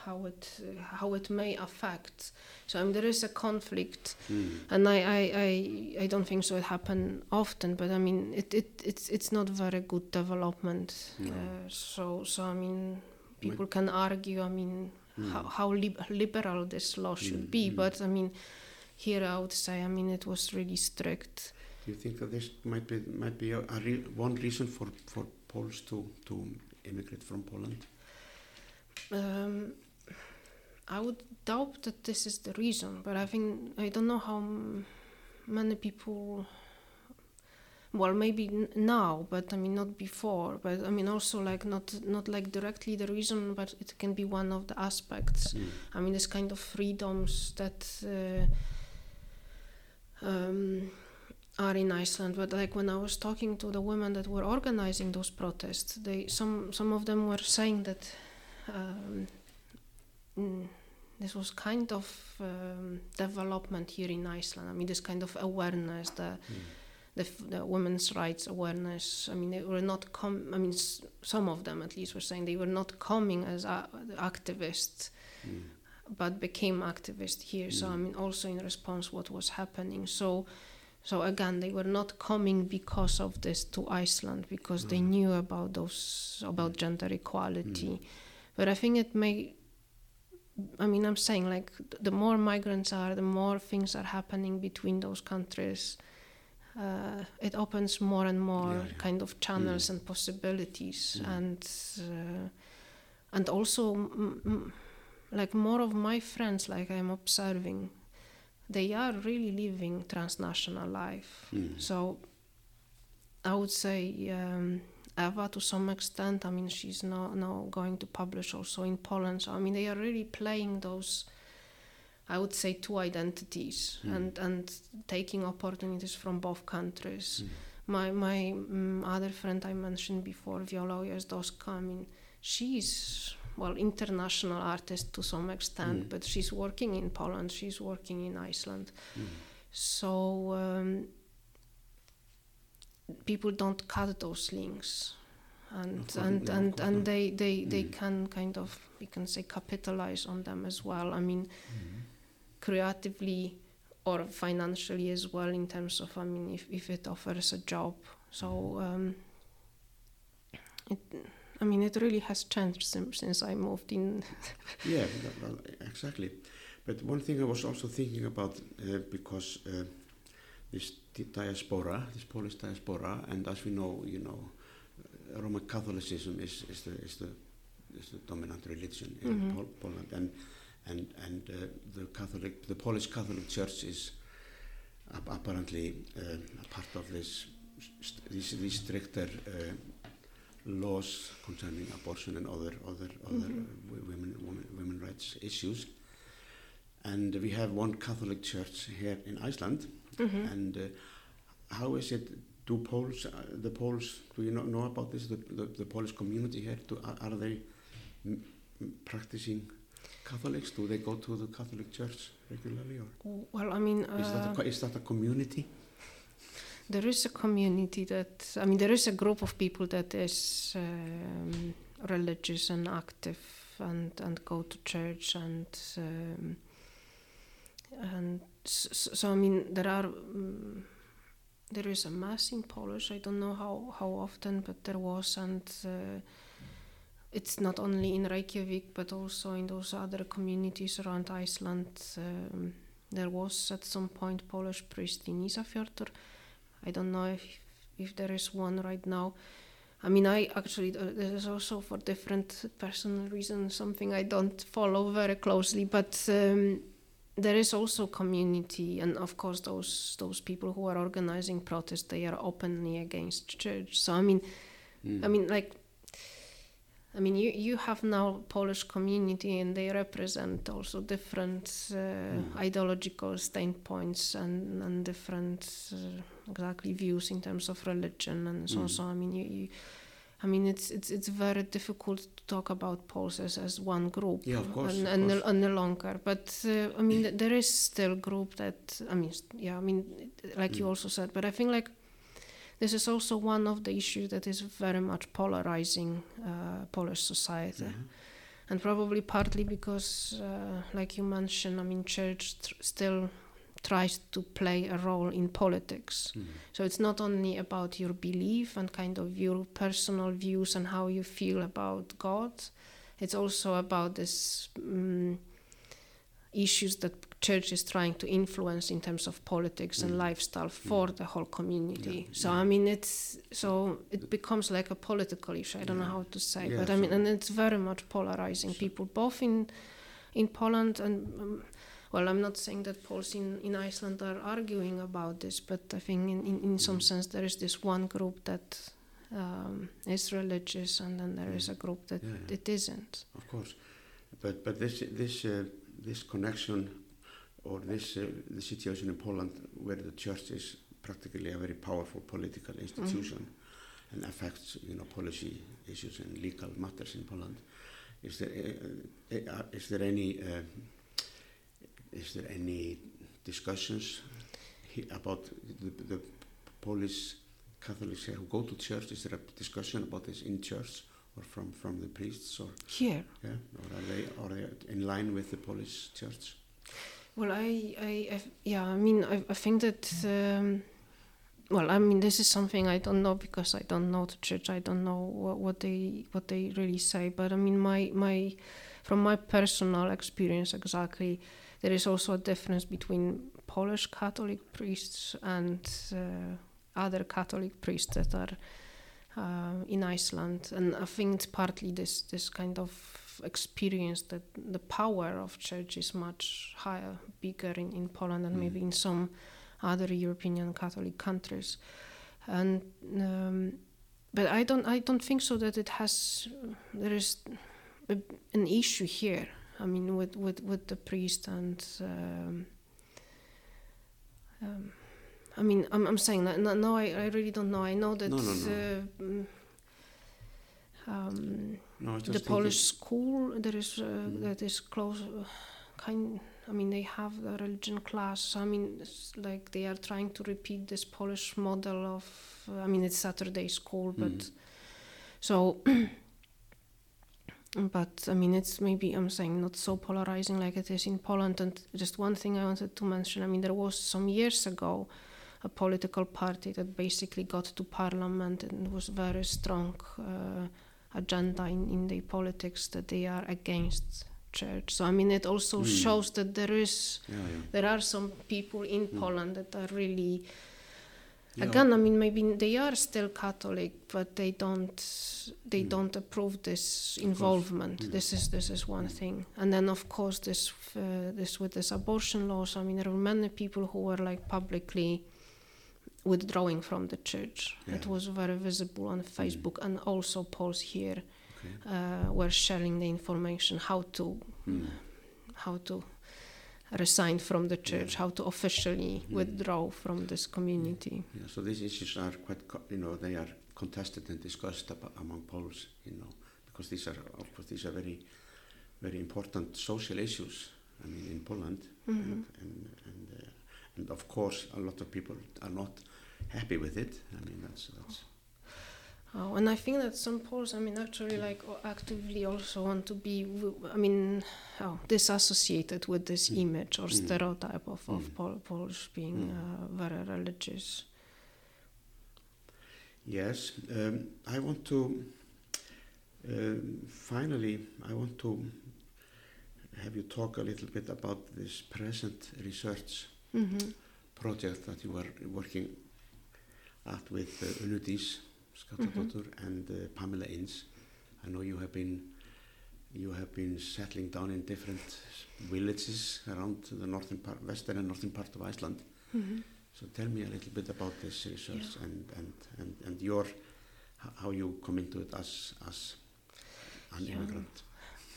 how it how it may affect. So I mean, there is a conflict Mm. and I, I, I, I don't think so it happen often but I mean it, it it's it's not very good development No. uh, so so I mean people can argue I mean Mm. how, how lib- liberal this law should Mm, be mm. but I mean here I would say I mean it was really strict Do you think that this might be might be a, a real, one reason for for Poles to to immigrate from Poland? um, I would doubt that this is the reason, but I think I don't know how many people well maybe n- now but i mean not before but i mean also like not not like directly the reason but it can be one of the aspects Mm. i mean this kind of freedoms that uh, um, are in Iceland. But like when I was talking to the women that were organizing those protests, they some some of them were saying that um, this was kind of um, development here in Iceland. I mean, this kind of awareness, the Mm. the, the women's rights awareness. I mean, they were not com. I mean, s- some of them at least were saying they were not coming as a- activists Mm. but became activists here. So I Mm. mean, also in response what was happening. So, so again, they were not coming because of this to Iceland because they Mm. knew about those about gender equality. Mm. But I think it may. I mean, I'm saying like the more migrants are, the more things are happening between those countries. Uh, it opens more and more Yeah, yeah. kind of channels Mm. and possibilities, Mm. and uh, and also mm, mm, like more of my friends like i'm observing they are really living transnational life Mm. so i would say um, eva to some extent i mean she's now, now going to publish also in poland so i mean they are really playing those i would say two identities Mm. and and taking opportunities from both countries Mm. my my um, other friend I mentioned before, Viola Ujazdowska, I mean, she's well international artist to some extent, Mm. but she's working in Poland, she's working in Iceland, Mm. so um, people don't cut those links. And and and, and they, they, they Mm. can kind of we can say capitalize on them as well. I mean Mm. creatively or financially as well in terms of I mean if, if it offers a job. So um, it I mean it really has changed since, since I moved in. Yeah, exactly. But one thing I was also thinking about uh, because uh, this di- diaspora, this Polish diaspora, and as we know, you know, uh, Roman Catholicism is, is the is the is the dominant religion in Mhm. Pol- Poland, and and and uh, the Catholic, the Polish Catholic Church is ap- apparently uh, a part of this st- these, these stricter uh, laws concerning abortion and other other other Mhm. uh, wo- women, women women rights issues. And we have one Catholic church here in Iceland. Mhm. And uh, how is it? Do Poles, uh, the Poles, do you know, know about this? The, the, the Polish community here, do, are, are they practicing Catholics? Do they go to the Catholic church regularly, or Well, I mean, is that a, uh, is that a community? there is a community that I mean, there is a group of people that is um, religious and active and and go to church and um, and so, so I mean, there are. Um, there is a mass in Polish. I don't know how, how often, but there was, and uh, it's not only in Reykjavik, but also in those other communities around Iceland. Um, there was at some point Polish priest in Ísafjörður. I don't know if if there is one right now. I mean, I actually uh, there is also for different personal reasons something I don't follow very closely, but. Um, there is also community and of course those those people who are organizing protests they are openly against church so i mean Mm. i mean like i mean you you have now polish community and they represent also different uh, ideological standpoints and and different uh, exactly views in terms of religion and so on Mm. so i mean you, you I mean, it's it's it's very difficult to talk about Poles as, as one group, Yeah, of course, and, of and, course. and no longer. But uh, I mean, th- there is still group that I mean, yeah, I mean, like you Mm. also said. But I think like this is also one of the issues that is very much polarizing uh, Polish society, Mhm. and probably partly because, uh, like you mentioned, I mean, church tr- still tries to play a role in politics. Mhm. So it's not only about your belief and kind of your personal views and how you feel about God. It's also about this um, issues that church is trying to influence in terms of politics and Mm. lifestyle for the whole community. Yeah, So yeah. I mean, it's so it becomes like a political issue. I don't know how to say, Yeah, but I mean, and it's very much polarizing people, both in in Poland and. Um, well, I'm not saying that Poles in, in Iceland are arguing about this, but I think in, in, in some Mm. sense there is this one group that um, is religious and then there is a group that Yeah, yeah. it isn't. Of course, but but this this uh, this connection or this uh, the situation in Poland where the church is practically a very powerful political institution and affects you know policy issues and legal matters in Poland. Is there uh, uh, is there any uh, is there any discussions about the, the Polish Catholics who go to church? Is there a discussion about this in church or from from the priests or Here, yeah, or are they are they in line with the Polish church? well, I, I, I yeah, I mean, I, I think that, um, well, I mean, this is something I don't know because I don't know the church. I don't know what, what they what they really say. But I mean, my my from my personal experience, exactly, there is also a difference between Polish Catholic priests and uh, other Catholic priests that are uh, in Iceland, and I think it's partly this this kind of experience that the power of church is much higher, bigger in, in Poland and Mm. maybe in some other European Catholic countries, and um, but I don't I don't think so that it has there is a, an issue here. I mean, with with with the priest and. Um, um, I mean, I'm, I'm saying that no, no I, I really don't know. I know that No, no. Uh, mm, um, the Polish school there is uh, Mm. that is close. Uh, kind. I mean, they have the religion class. I mean, it's like they are trying to repeat this Polish model of. I mean, it's Saturday school, but Mhm. so. but I mean, it's maybe I'm saying not so polarizing like it is in Poland. And just one thing I wanted to mention. I mean, there was some years ago a political party that basically got to parliament and was very strong uh, agenda in, in the politics that they are against church. So I mean, it also Mm. shows that there is Yeah, yeah. there are some people in Mm. Poland that are really Yeah. again. I mean, maybe they are still Catholic, but they don't they Mm. don't approve this involvement. Mm. This is this is one Mm. thing, and then of course this uh, this with this abortion laws. I mean, there were many people who were like publicly withdrawing from the church. It was very visible on Facebook, and also Poles here Okay. uh, were sharing the information how to Mm. how to resign from the church, Yeah. how to officially Mm. withdraw from this community. Yeah, so these issues are quite, co- you know, they are contested and discussed ab- among Poles, you know, because these are, of course, these are very, very important social issues. I mean, in Poland, Mhm. and and and, uh, and of course, a lot of people are not happy with it. I mean, that's that's Oh, and I think that some Poles, I mean, actually, like actively also want to be, I mean, oh, disassociated with this Mm. image or Mm. stereotype of, of Mm. Pol- Poles being Mm. uh, very religious. yes. Um, I want to um finally, I want to have you talk a little bit about this present research hmm project that you are working at with uh, Unnur Dís Skaptadóttur and uh, Pamela Innes. I know you have been you have been settling down in different villages around the northern part, western and northern part of Iceland. hmm So tell me a little bit about this research Yeah. and, and, and, and your how you come into it as as an Yeah. immigrant.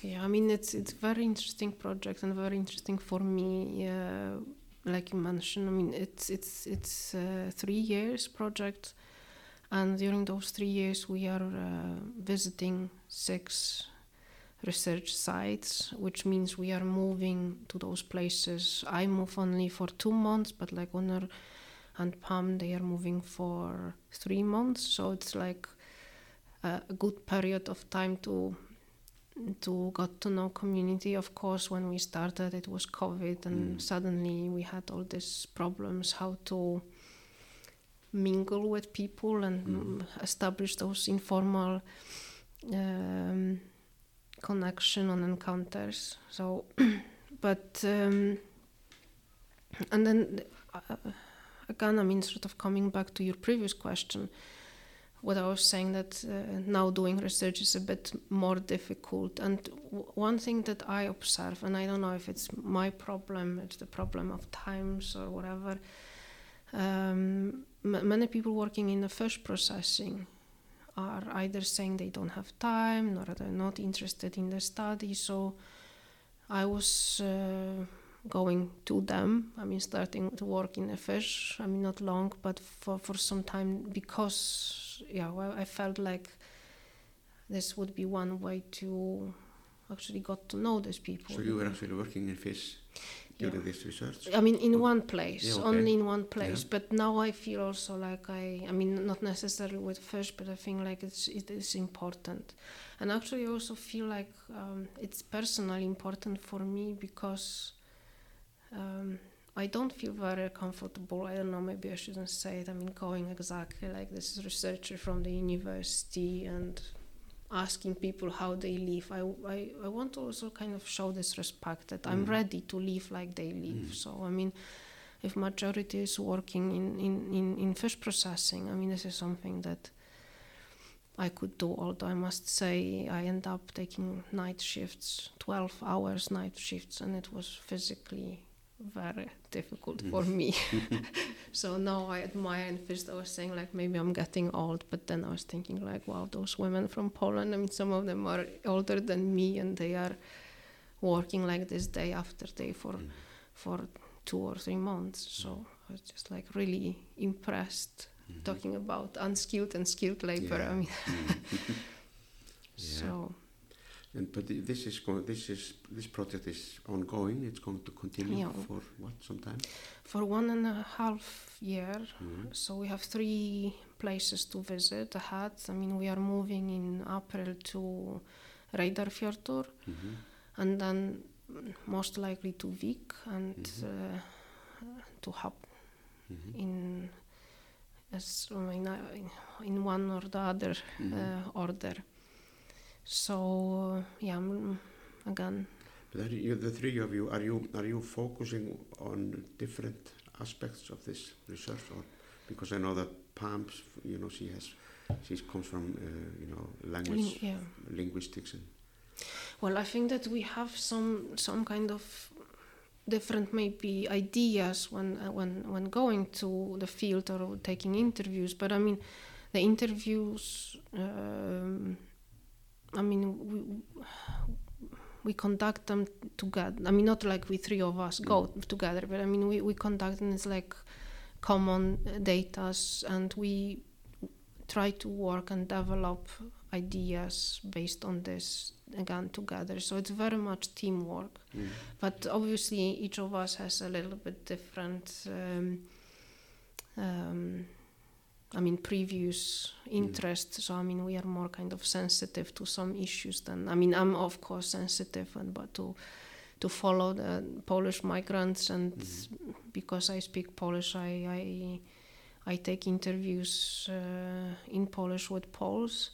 Yeah, I mean it's it's very interesting project and very interesting for me. Uh, like you mentioned, I mean it's it's it's a three years project, and during those three years we are uh, visiting six research sites, which means we are moving to those places. I move only for two months, but like Unnur and Pam, they are moving for three months. So it's like a a good period of time to to got to know community. Of course, when we started, it was COVID, and Mm. suddenly we had all these problems how to mingle with people and Mm. establish those informal um, connection and encounters. So, but um, and then uh, again, I mean, sort of coming back to your previous question. what I was saying that uh, now doing research is a bit more difficult. And w- one thing that I observe, and I don't know if it's my problem, it's the problem of times or whatever. Um, m- many people working in the fish processing are either saying they don't have time or they're not interested in the study. So I was uh, going to them. I mean, starting to work in the fish. I mean, not long, but for, for some time because, yeah, well, I felt like this would be one way to actually got to know these people. So you were actually working in fish during Yeah. this research? I mean, in one place, Yeah, okay. only in one place. Yeah. But now I feel also like I, I mean, not necessarily with fish, but I think like it's it is important, and actually I also feel like um, it's personally important for me because um, I don't feel very comfortable. I don't know, maybe I shouldn't say it. I mean, going exactly like this is researcher from the university and asking people how they live. I, I, I want to also kind of show this respect that I'm Mm. ready to live like they live. Mm. So, I mean, if majority is working in, in, in, in fish processing, I mean, this is something that I could do, although I must say I end up taking night shifts, 12 hours night shifts, and it was physically very difficult for me. so now I admire and first I was saying like maybe I'm getting old, but then I was thinking like wow those women from Poland, I mean some of them are older than me and they are working like this day after day for Mm. for two or three months. So I was just like really impressed Mhm. talking about unskilled and skilled labor. Yeah. I mean Mm. Yeah. so And but this is go- this is this project is ongoing. It's going to continue Yeah. for what some time. for one and a half year Mhm. So we have three places to visit ahead. I mean, we are moving in April to Reyðarfjörður Mhm. and then mm, most likely to Vik and Mhm. uh, to Höfn Mhm. in as I mean, uh, in one or the other Mhm. uh, order. So yeah, again, But you, the three of you, are you are you focusing on different aspects of this research, or because I know that Pam's, you know, she has, she comes from, uh, you know, language yeah. linguistics and Well, I think that we have some some kind of different maybe ideas when uh, when when going to the field or taking interviews. But I mean, the interviews. Um, I mean, we we conduct them together. I mean, not like we three of us go together, but I mean, we we conduct them as like common datas, and we try to work and develop ideas based on this again together. So it's very much teamwork. mm. But obviously, each of us has a little bit different. Um, um, I mean, previous interests. So I mean, we are more kind of sensitive to some issues than. I mean, I'm of course sensitive, and but to to follow the Polish migrants, and Mhm. because I speak Polish, I I, I take interviews uh, in Polish with Poles.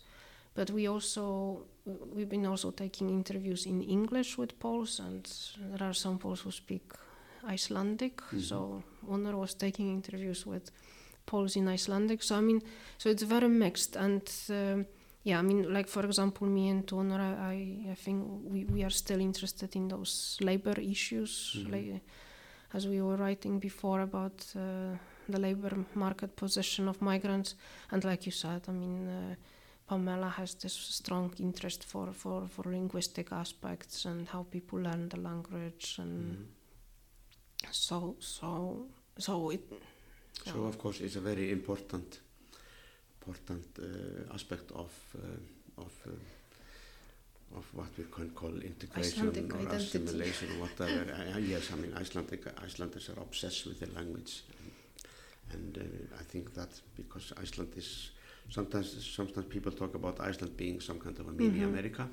But we also we've been also taking interviews in English with Poles, and there are some Poles who speak Icelandic. Mhm. So Unnur was taking interviews with Poles in Icelandic. So I mean, so it's very mixed, and um, yeah, I mean, like for example, me and Unnur, I, I- think we, we are still interested in those labor issues, Mhm. like, as we were writing before about uh, the labor market position of migrants, and like you said, I mean. Uh, Pamela has this strong interest for, for, for linguistic aspects and how people learn the language and Mhm. so so so it So of course, it's a very important, important uh, aspect of uh, of uh, of what we can call integration Icelandic or identity. assimilation, whatever. I, I- yes, I mean Icelandic Icelanders are obsessed with the language, and, and uh, I think that because Iceland is sometimes sometimes people talk about Iceland being some kind of a mini Mhm. America,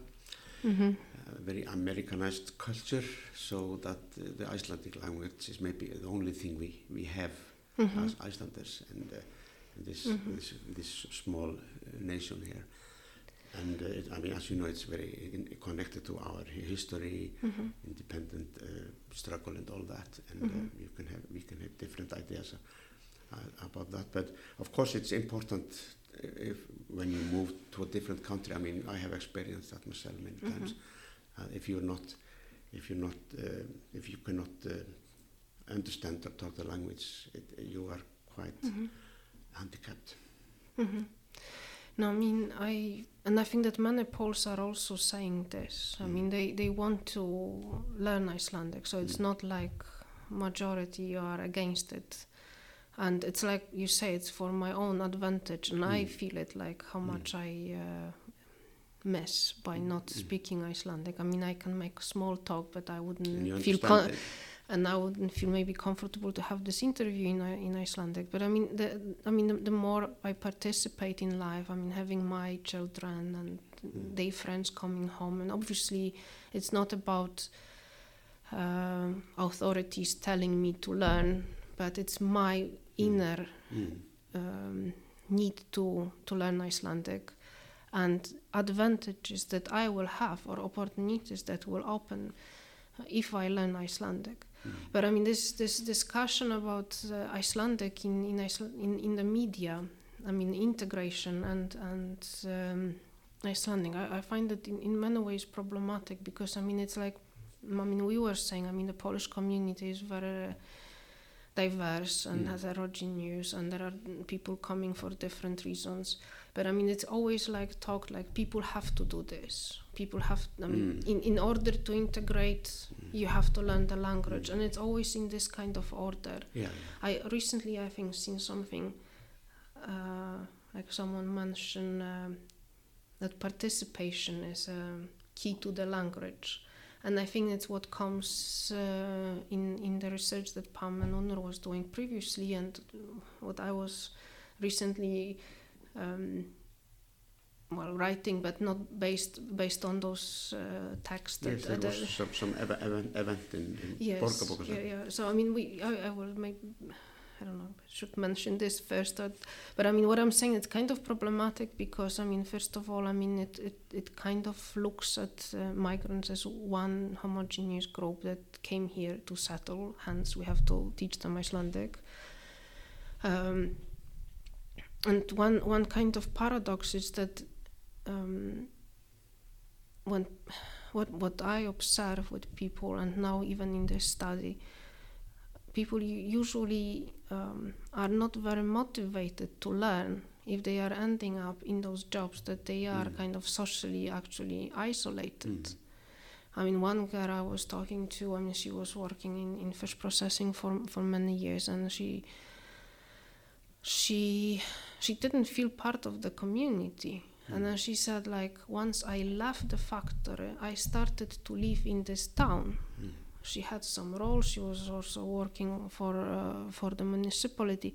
hmm a very Americanized culture, so that uh, the Icelandic language is maybe the only thing we we have hmm as Icelanders and uh, in this, Mhm. this this small uh, nation here. And uh, it, I mean, as you know, it's very connected to our hi- history, hmm independent uh, struggle, and all that. And Mhm. uh, you can have we can have different ideas uh, about that. But of course, it's important if when you move to a different country, I mean, I have experienced that myself many Mhm. times. Uh, if you're not, if you're not, uh, if you cannot uh, understand or talk the language, it, you are quite Mhm. handicapped. Mhm. No, I mean, I and I think that many Poles are also saying this. I Mm. mean, they they want to learn Icelandic, so it's Mm. not like majority are against it, and it's like you say, it's for my own advantage, and I Mm. feel it like how Mm. much I uh, miss by not Mm. speaking Icelandic. I mean, I can make small talk, but I wouldn't feel con- it. And I wouldn't feel maybe comfortable to have this interview in I- in Icelandic. But I mean, the I mean, the, the more I participate in life, I mean, having my children and Mm. their friends coming home, and obviously, it's not about um authorities telling me to learn, but it's my inner Mm. um, need to to learn Icelandic. And advantages that I will have, or opportunities that will open uh, if I learn Icelandic. But I mean, this this discussion about Icelandic in in, Iceland, in in the media, I mean, integration and and um, Icelandic, I, I find it in, in many ways problematic because I mean, it's like, I mean, we were saying, I mean, the Polish community is very uh, diverse and Mm. heterogeneous, and there are people coming for different reasons. But I mean, it's always like talked like people have to do this. People have, I mean, Mm. in, in order to integrate, Mm. you have to learn the language, and it's always in this kind of order. Yeah. I recently, I think, seen something uh, like someone mentioned um, that participation is um, key to the language, and I think it's what comes uh, in in the research that Pam and Unnur was doing previously, and what I was recently. Um, well, writing, but not based based on those uh, texts. Yes, that- there was some, some ev- event, event in, in Yes, Borgarbókasafn. yeah, yeah. So I mean, we, I, I will maybe, I don't know, should mention this first, but, but I mean, what I'm saying, it's kind of problematic because I mean, first of all, I mean, it it, it kind of looks at uh, migrants as one homogeneous group that came here to settle. Hence, we have to teach them Icelandic. Um, and one one kind of paradox is that um, when what what I observe with people, and now even in this study, people usually um, are not very motivated to learn if they are ending up in those jobs that they are Mm. kind of socially actually isolated. Mm. I mean, one girl I was talking to, I mean, she was working in, in fish processing for for many years, and she she she didn't feel part of the community. And then she said, like, once I left the factory, I started to live in this town. Mm. She had some role. She was also working for uh, for the municipality,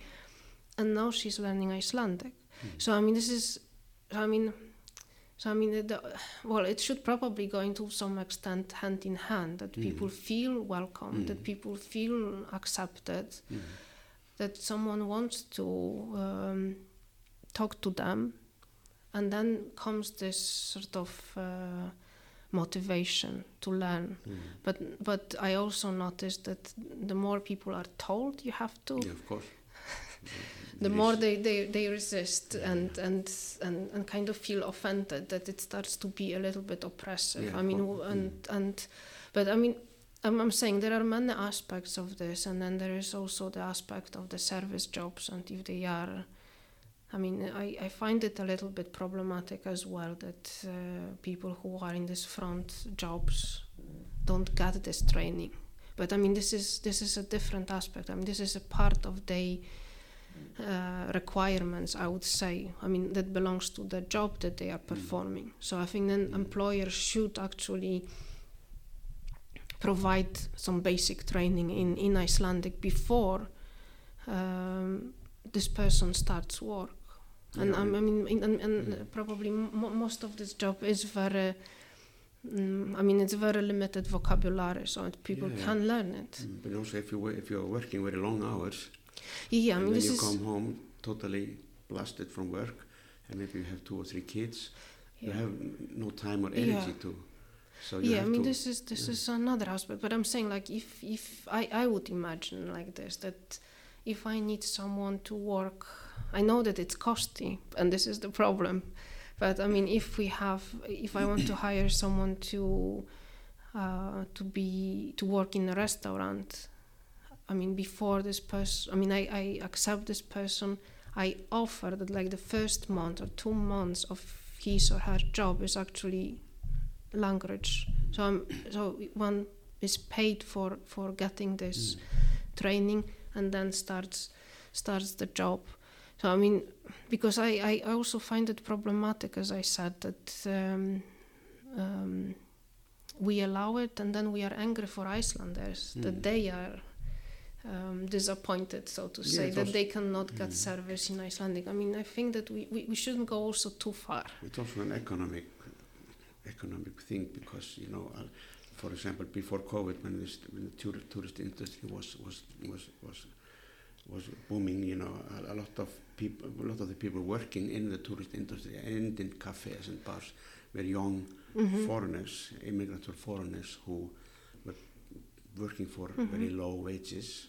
and now she's learning Icelandic. Mm. So I mean, this is, I mean, so I mean, the, the, well, it should probably go into some extent hand in hand that Mm. people feel welcome, that Mm. people feel accepted, Mm. That someone wants to um, talk to them, and then comes this sort of uh, motivation to learn. Mm. But but I also noticed that the more people are told you have to, Yeah, of course. the more they, they, they resist and, and and and kind of feel offended that it starts to be a little bit oppressive. Yeah, I mean, w- and and but I mean. I'm, I'm saying there are many aspects of this, and then there is also the aspect of the service jobs, and if they are, I mean, I, I find it a little bit problematic as well that uh, people who are in these front jobs don't get this training. But I mean, this is this is a different aspect. I mean, this is a part of the uh, requirements. I would say. I mean, that belongs to the job that they are performing. So I think then employers should actually provide some basic training in in Icelandic before um, this person starts work. And Yeah, I mean, in, and, and Mm. probably mo most of this job is very. Mm, I mean, it's very limited vocabulary, so people Yeah. can learn it. Mm, But also, if you if you're working very long hours, Yeah, I mean, then this you come home totally blasted from work, and maybe you have two or three kids, you have no time or Yeah. energy to. So yeah, I mean, this is this yeah. is another aspect. But I'm saying, like, if if I I would imagine like this that if I need someone to work I know that it's costly, and this is the problem. But I mean, if we have, if I want to hire someone to uh, to be to work in a restaurant, I mean, before this person, I mean, I, I accept this person. I offer that like the first month or two months of his or her job is actually language. So I'm, so one is paid for for getting this mm. training and then starts starts the job. So I mean, because I, I also find it problematic, as I said, that um, um, we allow it and then we are angry for Icelanders mm. that they are um, disappointed, so to say, that they cannot get mm. service in Icelandic. I mean, I think that we, we, we shouldn't go also too far. It's also an economic economic thing because you know, uh, for example, before COVID, when, this, when the tour, tourist industry was was was was was booming, you know, a, a, lot of people, a lot of the people working in the tourist industry and in cafes and bars were young mm -hmm. foreigners, immigrants or foreigners who were working for mm -hmm. very low wages.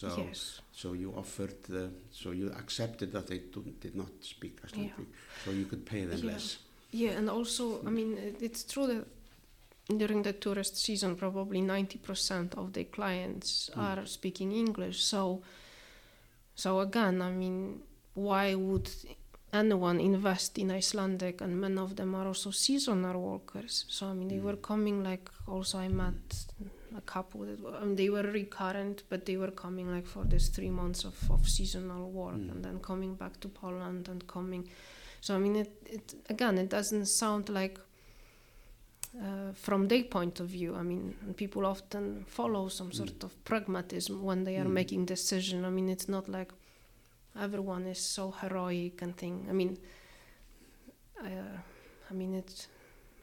So, yes. so you offered, the, so you accepted that they did not speak Icelandic, yeah. so you could pay them yeah. less. Yeah, and also, I mean, it's true that during the tourist season, probably 90% of the clients mm. are speaking English. So, so again, I mean, why would anyone invest in Icelandic? And many of them are also seasonal workers. So, I mean, they were mm. coming like, also I met a couple that I mean, they were recurrent, but they were coming like for this three months of, of seasonal work mm. and then coming back to Poland and coming so I mean, it, it again, it doesn't sound like uh, from their point of view. I mean, people often follow some mm. sort of pragmatism when they are mm. making decision. I mean, it's not like everyone is so heroic and thing. I mean, uh, I mean it's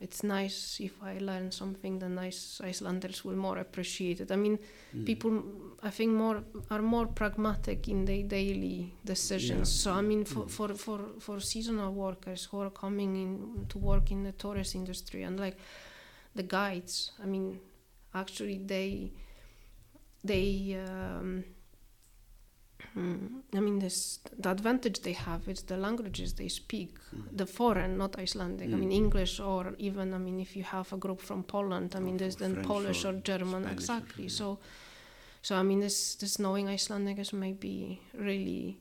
it's nice if I learn something, then nice Icelanders will more appreciate it. I mean, mm. people, I think, more are more pragmatic in their daily decisions. Yeah. So I mean, for, mm. for for for seasonal workers who are coming in to work in the tourist industry and like the guides, I mean, actually they they. Um, Mm. I mean, this the advantage they have is the languages they speak, mm. the foreign, not Icelandic. Mm. I mean, English or even I mean, if you have a group from Poland, I mean, there's then French Polish or, or German, Spanish exactly. Or, so, so I mean, this this knowing Icelandic is maybe really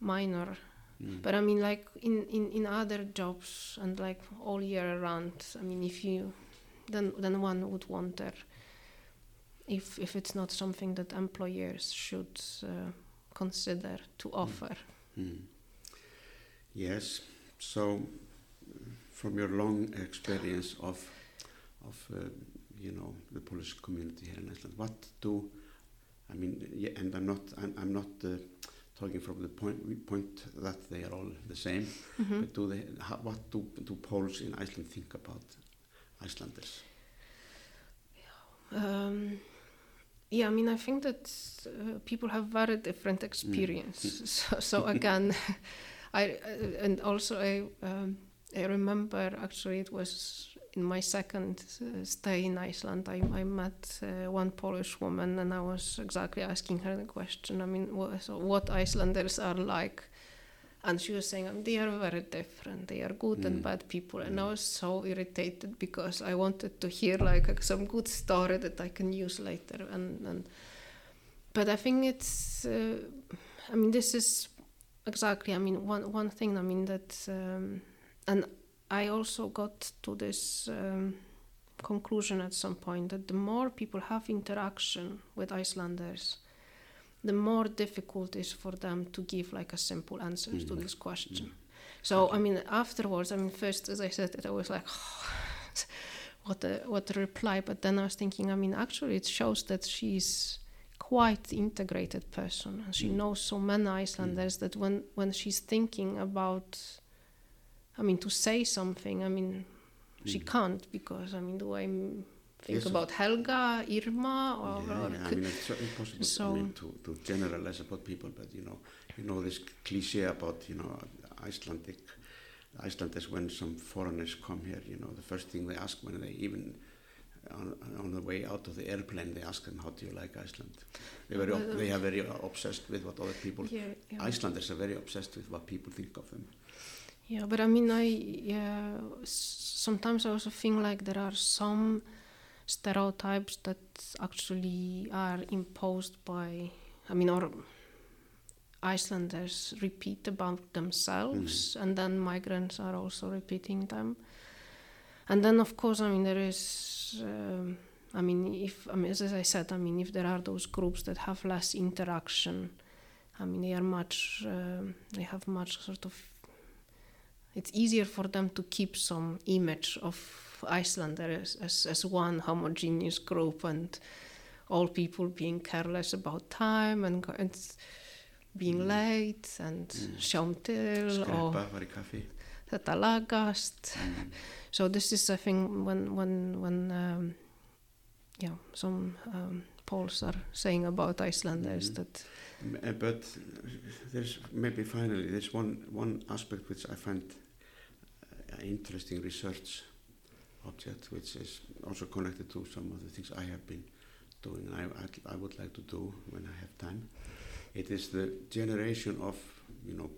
minor. Mm. But I mean, like in, in, in other jobs and like all year around, I mean, if you, then then one would wonder if if it's not something that employers should uh, consider to mm. offer. Mm. Yes, so from your long experience of of uh, you know the Polish community here in Iceland, what do I mean? Yeah, and I'm not I'm, I'm not uh, talking from the point point that they are all the same, mm -hmm. but do they how, what do do Poles in Iceland think about Icelanders? Um, yeah, I mean, I think that uh, people have very different experience. Mm. So, so, again, I uh, and also I um, I remember actually it was in my second uh, stay in Iceland. I, I met uh, one Polish woman and I was exactly asking her the question. I mean, what, so what Icelanders are like and she was saying they are very different. They are good mm. and bad people. And i was so irritated because i wanted to hear like some good story that i can use later. And, and but i think it's uh, i mean this is exactly i mean one one thing i mean that um, and i also got to this um, conclusion at some point that the more people have interaction with icelanders the more difficult it is for them to give like a simple answer mm. to this question. Mm. So I mean, afterwards, I mean, first as I said it, I was like, oh, what a what a reply. But then I was thinking, I mean, actually, it shows that she's quite integrated person, and she mm. knows so many Icelanders mm. that when when she's thinking about, I mean, to say something, I mean, she mm. can't because I mean, the way think yes, about Helga, Irma, or, yeah, or yeah. I mean, it's impossible so, I mean, to, to generalize about people, but you know, you know this cliche about you know Icelandic, Icelanders when some foreigners come here, you know, the first thing they ask when they even on, on the way out of the airplane, they ask them, how do you like Iceland? They, very, Well, uh, they are very obsessed with what other people, Yeah, yeah. Icelanders are very obsessed with what people think of them. Yeah, but I mean, I yeah, sometimes I also think like there are some stereotypes that actually are imposed by, I mean, or Icelanders repeat about themselves, and then migrants are also repeating them. And then, of course, I mean, there is, um, I mean, if, I mean, as I said, I mean, if there are those groups that have less interaction, I mean, they are much, um, they have much sort of it's easier for them to keep some image of Icelanders as, as one homogeneous group and all people being careless about time and, and being late and Mm. sjáum til og Skreppa, fara í kaffi. þetta lagast. Mm. So this is I think when when when um, yeah some um, Poles are saying about Icelanders Mhm. that uh, But there's maybe finally there's one one aspect which I find interesting research object, which is also connected to some of the things I have been doing. I I, I would like to do when I have time. It is the generation of you know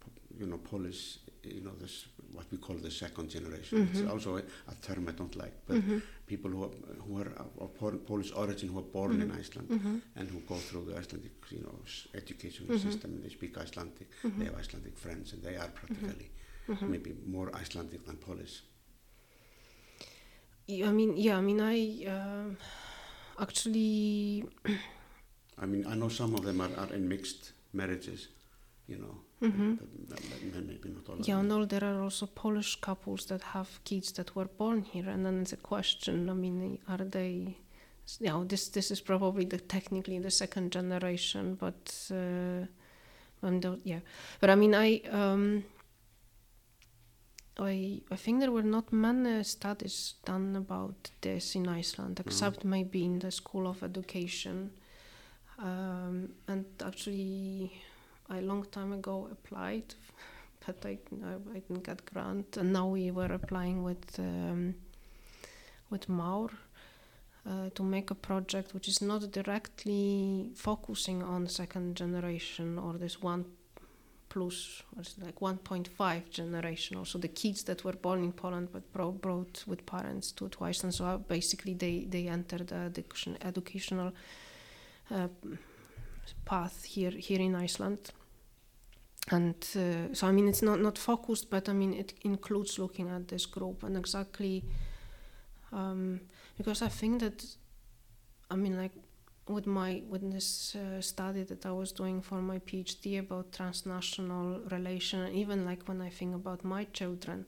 po- you know Polish you know this what we call the second generation. Mhm. It's also a, a term I don't like, but Mhm, people who are, who are of- Polish origin who are born in Mhm. Iceland mhm, and who go through the Icelandic, you know, educational system and they speak Icelandic. They have Icelandic friends and they are practically mhm. maybe more Icelandic than Polish. Yeah, I mean, yeah, I mean, I um actually, I mean, I know some of them are, are in mixed marriages, you know, mhm. but m- m- maybe not all yeah, no, there are also Polish couples that have kids that were born here, and then it's a question. I mean, are they? You know, this this is probably the technically the second generation, but uh, the, yeah, but I mean, I um, I I think there were not many studies done about this in Iceland, except maybe in the School of Education, um, and actually, a long time ago applied, but I I, I didn't get grant, and now we were applying with um, with Maur. Uh, to make a project which is not directly focusing on second generation or this one plus it like 1.5 generation. Also the kids that were born in Poland but bro- brought with parents to, Iceland so uh, basically they they entered the education, educational uh, path here here in Iceland. And uh, so I mean it's not not focused but I mean it includes looking at this group and exactly um, because I think that I mean like with my with this uh, study that I was doing for my PhD about transnational relation, even like when I think about my children,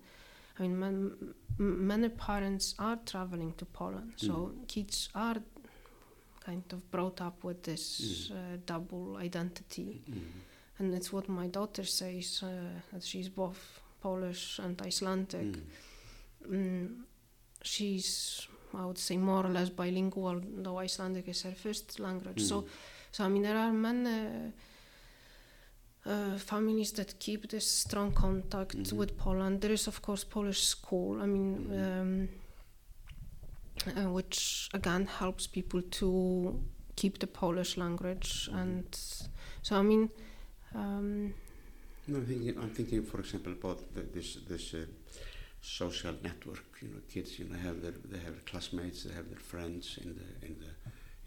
I mean, man, m- many parents are traveling to Poland, so kids are kind of brought up with this uh, double identity, Mhm. and it's what my daughter says uh, that she's both Polish and Icelandic. Mm. Mm, she's I would say more or less bilingual, though Icelandic is her first language. So, Mm. so I mean, there are many uh, families that keep this strong contact Mhm. with Poland. There is, of course, Polish school. I mean, Mhm. um, uh, which again helps people to keep the Polish language, Mhm. and so I mean. Um, No, I'm thinking, I'm thinking, for example, about the, this this uh, social network. You know, kids, you know, have their they have their classmates, they have their friends in the in the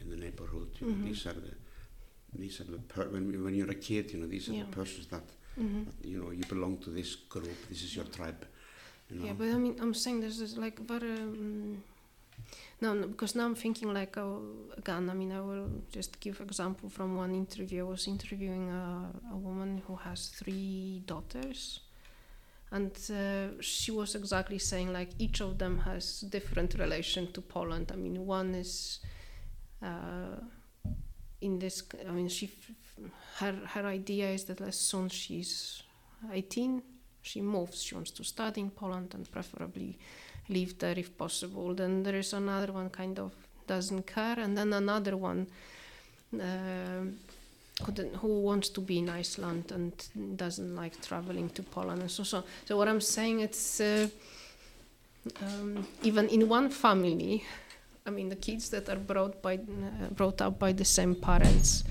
in the neighborhood. You know, Mhm. these are the these are the per- when when you're a kid, you know, these are Yeah. the persons that, mhm. that you know you belong to this group. This is your tribe. You know. Yeah, but I mean, I'm saying this is like very. Um, no, no, because now I'm thinking like uh, again. I mean, I will just give example from one interview. I was interviewing a, a woman who has three daughters, and uh, she was exactly saying like each of them has different relation to Poland. I mean, one is. Uh, in this, I mean, she, her her idea is that as soon as she's 18, she moves. She wants to study in Poland and preferably live there if possible. Then there is another one kind of doesn't care, and then another one um who, who wants to be in Iceland and doesn't like traveling to Poland. And so, so, so what I'm saying it's uh, um, even in one family, I mean, the kids that are brought by uh, brought up by the same parents,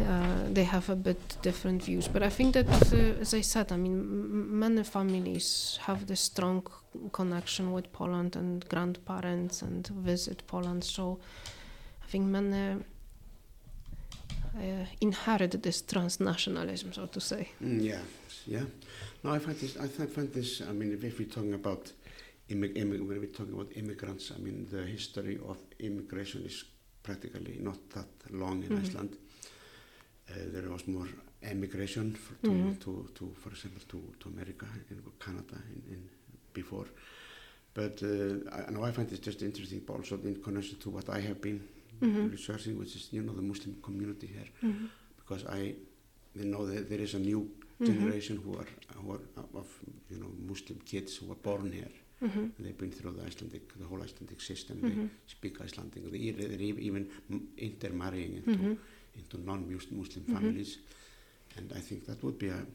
uh, they have a bit different views. But I think that, uh, as I said, I mean, many families have this strong connection with Poland and grandparents and visit Poland. So I think many uh, inherit this transnationalism, so to say. Mm, yeah, yeah. No, I find this. I find this. I mean, if we're talking about immig- immig- when we're talking about immigrants, I mean, the history of immigration is practically not that long in Mhm. Iceland. Uh, there was more emigration for, to, Mhm. to, to, for example, to, to America and Canada in, in before. But uh, I, I find it just interesting, also in connection to what I have been Mhm. researching, which is you know the Muslim community here, Mhm. because I they know that there is a new Mhm. generation who are who are of you know Muslim kids who are born here. Mhm. They've been through the Icelandic, the whole Icelandic system. They speak Icelandic. They, they're even intermarrying into into non-Muslim families, and I think that would be a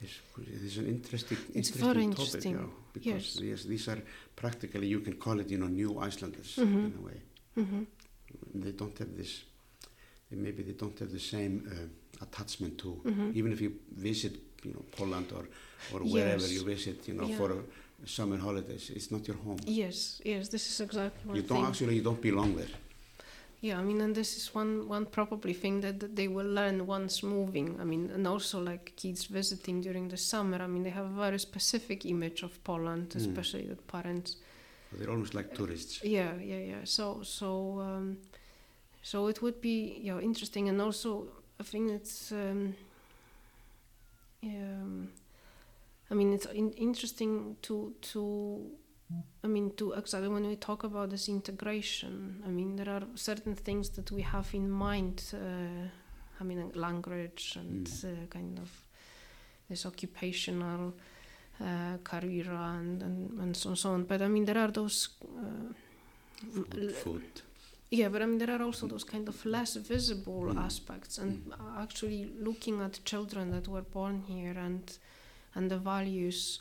this, this is an interesting, It's interesting topic, interesting, yeah, because yes. yes, these are practically you can call it you know new Icelanders Mhm. in a way. Mhm. They don't have this. Maybe they don't have the same uh, attachment to Mhm. even if you visit you know Poland or or wherever Yes. you visit you know Yeah. for a summer holidays it's not your home Yes, yes, this is exactly one you don't thing. actually you don't belong there Yeah, I mean, and this is one one probably thing that, that they will learn once moving. I mean, and also like kids visiting during the summer. I mean, they have a very specific image of Poland, Mm. especially the parents. They're almost like tourists Yeah, yeah, yeah. So, so, um, so it would be yeah interesting, and also I think it's. Um, um, I mean, it's in- interesting to to. I mean, to exactly when we talk about this integration, I mean, there are certain things that we have in mind. Uh, I mean, language and Mm. uh, kind of this occupational uh, career and, and, and so, so on. But I mean, there are those. Uh, food, food. yeah, but I mean, there are also those kind of less visible Mm. aspects, and actually looking at children that were born here and and the values,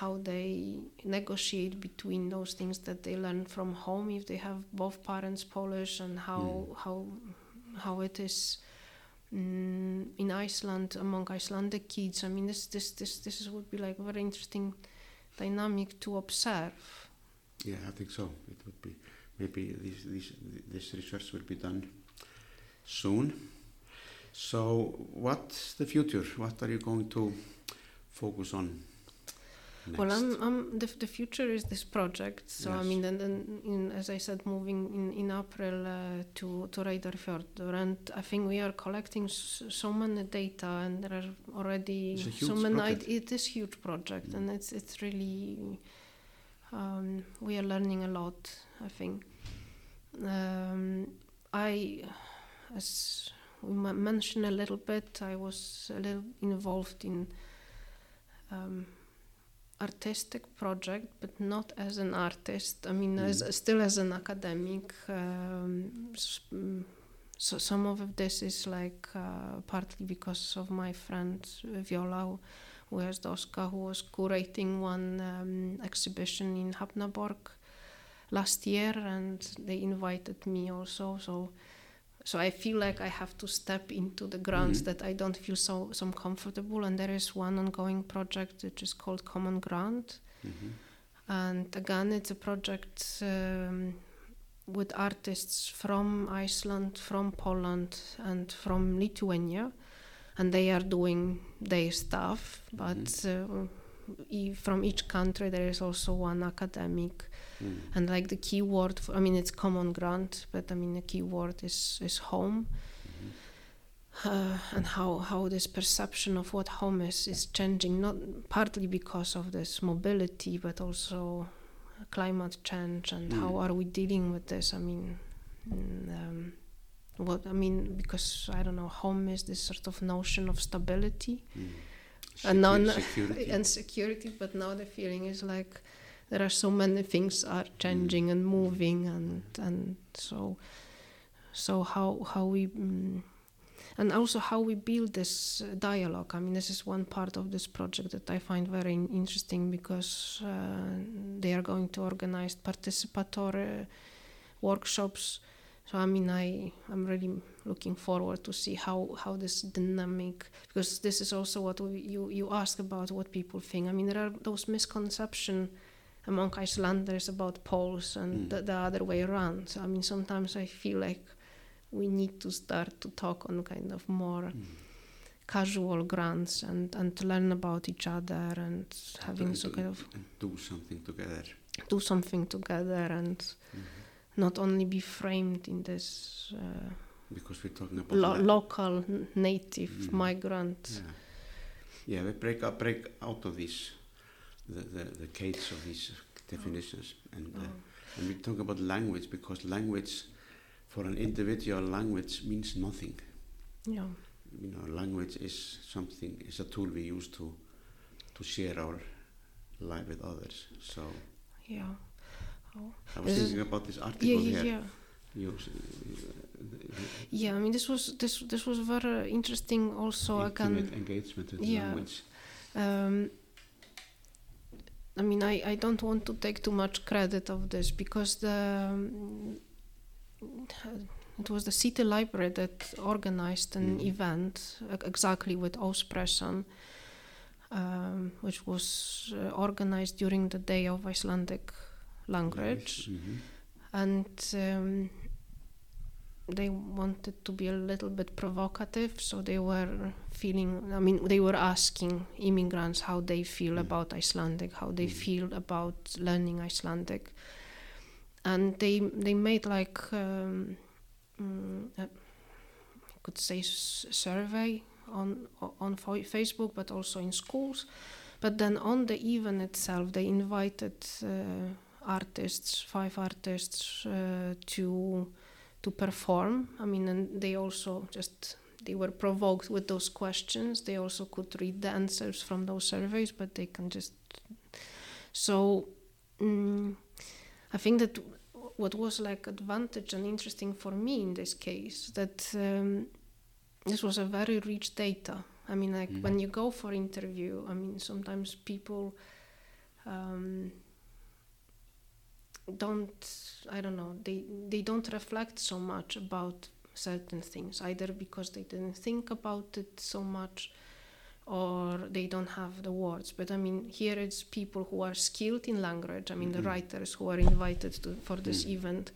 how they negotiate between those things that they learn from home if they have both parents Polish, and how Mm. how how it is. Mm, in Iceland, among Icelandic kids, I mean, this this this this would be like a very interesting dynamic to observe. yeah I think so. It would be maybe this this this research will be done soon. So what's the future? What are you going to focus on next Well, I'm, I'm the, the future is this project. So I mean, and then in, as I said, moving in in April uh, to to Reyðarfjörður, and I think we are collecting s- so many data, and there are already so many. project. It is huge project, and it's it's really um, we are learning a lot. I think. Um, I, as we mentioned a little bit, I was a little involved in. Um, artistic project, but not as an artist. I mean, as Mm. still as an academic. Um, mm, so some of this is like uh, partly because of my friend Viola, who- who has Doska, who was curating one um, exhibition in Hafnarborg last year, and they invited me also. So. So I feel like I have to step into the grounds Mhm. that I don't feel so so comfortable, and there is one ongoing project which is called Common Ground, Mhm. and again it's a project um, with artists from Iceland, from Poland, and from Lithuania, and they are doing their stuff. But uh, e- from each country there is also one academic Mm. and like the key word for, i mean it's common ground but i mean the key word is is home uh, and how how this perception of what home is is changing not partly because of this mobility but also climate change and Mm. how are we dealing with this i mean mm, um, what i mean because i don't know home is this sort of notion of stability Mm. And now Secu- security. and security but now the feeling is like there are so many things are changing and moving and and so so how how we mm, and also how we build this dialogue i mean this is one part of this project that i find very interesting because uh, they are going to organize participatory workshops. So I mean, I I'm really looking forward to see how how this dynamic because this is also what we, you you ask about what people think. I mean, there are those misconceptions among Icelanders about Poles and Mm. the, the other way around. So I mean, sometimes I feel like we need to start to talk on kind of more Mm. casual grounds and and to learn about each other and having And some do- kind of and do something together. do something together and Mhm. not only be framed in this uh, Because we're talking about lo- local native Mhm. migrant. Yeah, yeah. We break out, break out of these, the, the, the cage of these definitions, and uh, Oh. and we talk about language because language, for an individual, language means nothing. Yeah. You know, language is something, is a tool we use to, to share our life with others. So Yeah. Oh. I was This thinking about this article Yeah, yeah, here. yeah. Yeah, I mean, this was this this was very interesting. Also, intimate again, engagement with Yeah. language. um, I mean, I, I don't want to take too much credit of this because the um, it was the city library that organized an Mhm. event exactly with Óspressan, um, which was uh, organized during the day of Icelandic language, Mhm. and um, they wanted to be a little bit provocative, so they were feeling. I mean, they were asking immigrants how they feel Mm. about Icelandic, how they Mm. feel about learning Icelandic, and they they made like um, mm, a, I could say s- survey on on Fa- Facebook, but also in schools. But then on the event itself, they invited uh, artists, five artists, uh, to to perform. I mean, and they also just they were provoked with those questions. They also could read the answers from those surveys, but they can just so. Mm, I think that what was like advantage and interesting for me in this case that um, this was a very rich data. I mean, like Mm. when you go for interview, I mean, sometimes people um, don't, I don't know, they they don't reflect so much about certain things either because they didn't think about it so much or they don't have the words but i mean here it's people who are skilled in language i mean the Mhm. writers who are invited to, for this Mm. event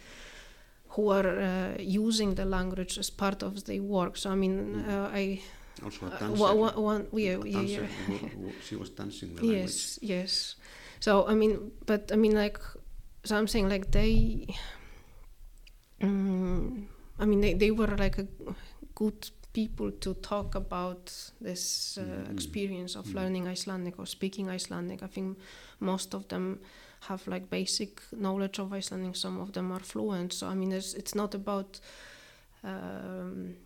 who are uh, using the language as part of their work so i mean Mhm. uh, i Also a uh, dancer. one, one, one, yeah, yeah, yeah. she was dancing the language. yes yes so i mean but i mean like so i'm saying like they um, i mean they, they were like a good people to talk about this uh, Mhm. experience of Mhm. learning icelandic or speaking icelandic i think most of them have like basic knowledge of icelandic some of them are fluent so i mean it's, it's not about um,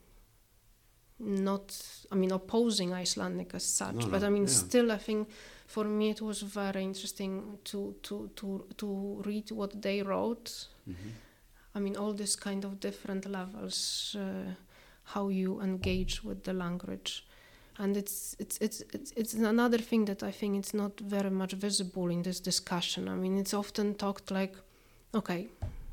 not i mean opposing icelandic as such No, but no, i mean yeah. still i think for me it was very interesting to to to to read what they wrote Mhm. I mean all these kind of different levels uh, how you engage with the language. And it's it's it's it's it's another thing that i think it's not very much visible in this discussion. I mean it's often talked like okay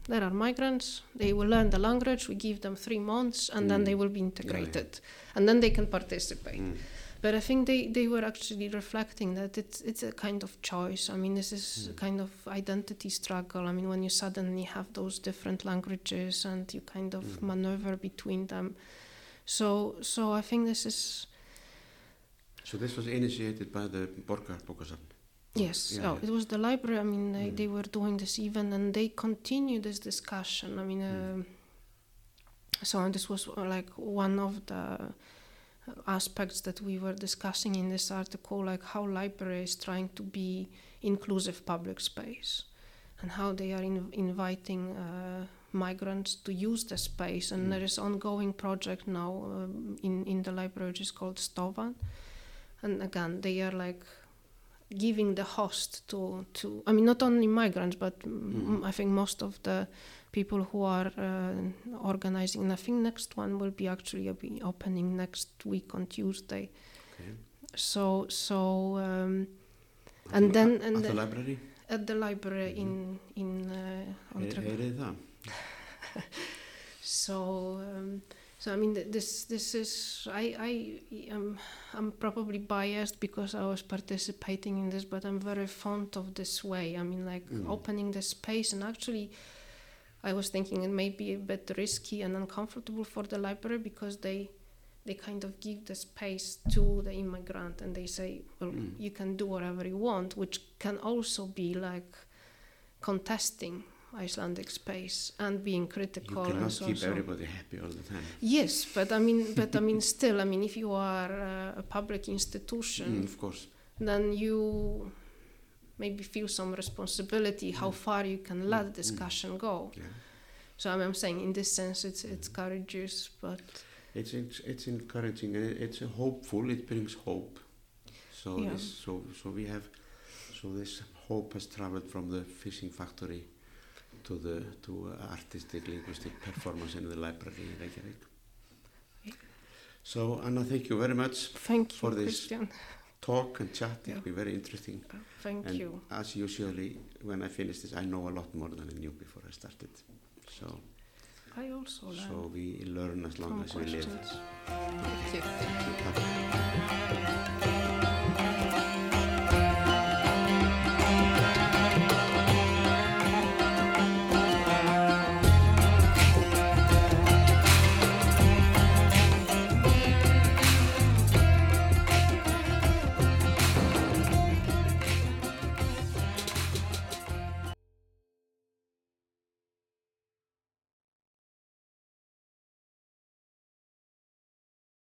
there are migrants. They will learn the language. We give them three months and then Mm. they will be integrated. And then they can participate. Mm. But I think they, they were actually reflecting that it's it's a kind of choice. I mean, this is a Mm. kind of identity struggle. I mean, when you suddenly have those different languages and you kind of Mm. maneuver between them. So so I think this is So this was initiated by the Borgarbókasafn. yes. Yeah, oh, yeah. it was the library. I mean, they, Mm. they were doing this event and they continued this discussion. I mean, um so this was uh, like one of the aspects that we were discussing in this article, like how library is trying to be inclusive public space and how they are in, inviting uh, migrants to use the space. And Mm. there is ongoing project now um, in, in the library which is called Stofan. And again, they are like giving the host to, to I mean, not only migrants, but mm. I think most of the people who are uh, organizing. Think next one will be actually be opening next week on Tuesday. Okay. So so um, And the- then- at- and at the then- library. at the library in in uh. So, um, so I mean, th- this this is I I am I'm probably biased because I was participating in this, but I'm very fond of this way. I mean, like Mm. opening the space, and actually, I was thinking it may be a bit risky and uncomfortable for the library because they they kind of give the space to the immigrant and they say, well, Mm. you can do whatever you want, which can also be like contesting Icelandic space and being critical. You cannot so, keep so. everybody happy all the time. Yes, but I mean, but I mean, still, I mean, if you are uh, a public institution, Mm, of course. then you maybe feel some responsibility how mm. far you can let mm. the mm. discussion go. Yeah. So I'm, I'm saying, in this sense, it's it's courageous, but It's, it's, it's encouraging and it's hopeful, it brings hope. So, Yeah. this, so, so we have, so this hope has traveled from the fishing factory to the to uh, artistic linguistic performance in the library in Reykjavik. So Anna, thank you very much. thank you, For this Christian. Talk and chat, Yeah. it's been very interesting. Uh, Thank and you. as usually, when I finish this, I know a lot more than I knew before I started. So, I also learned so we learn as long from as we live. questions. Thank you. Takk.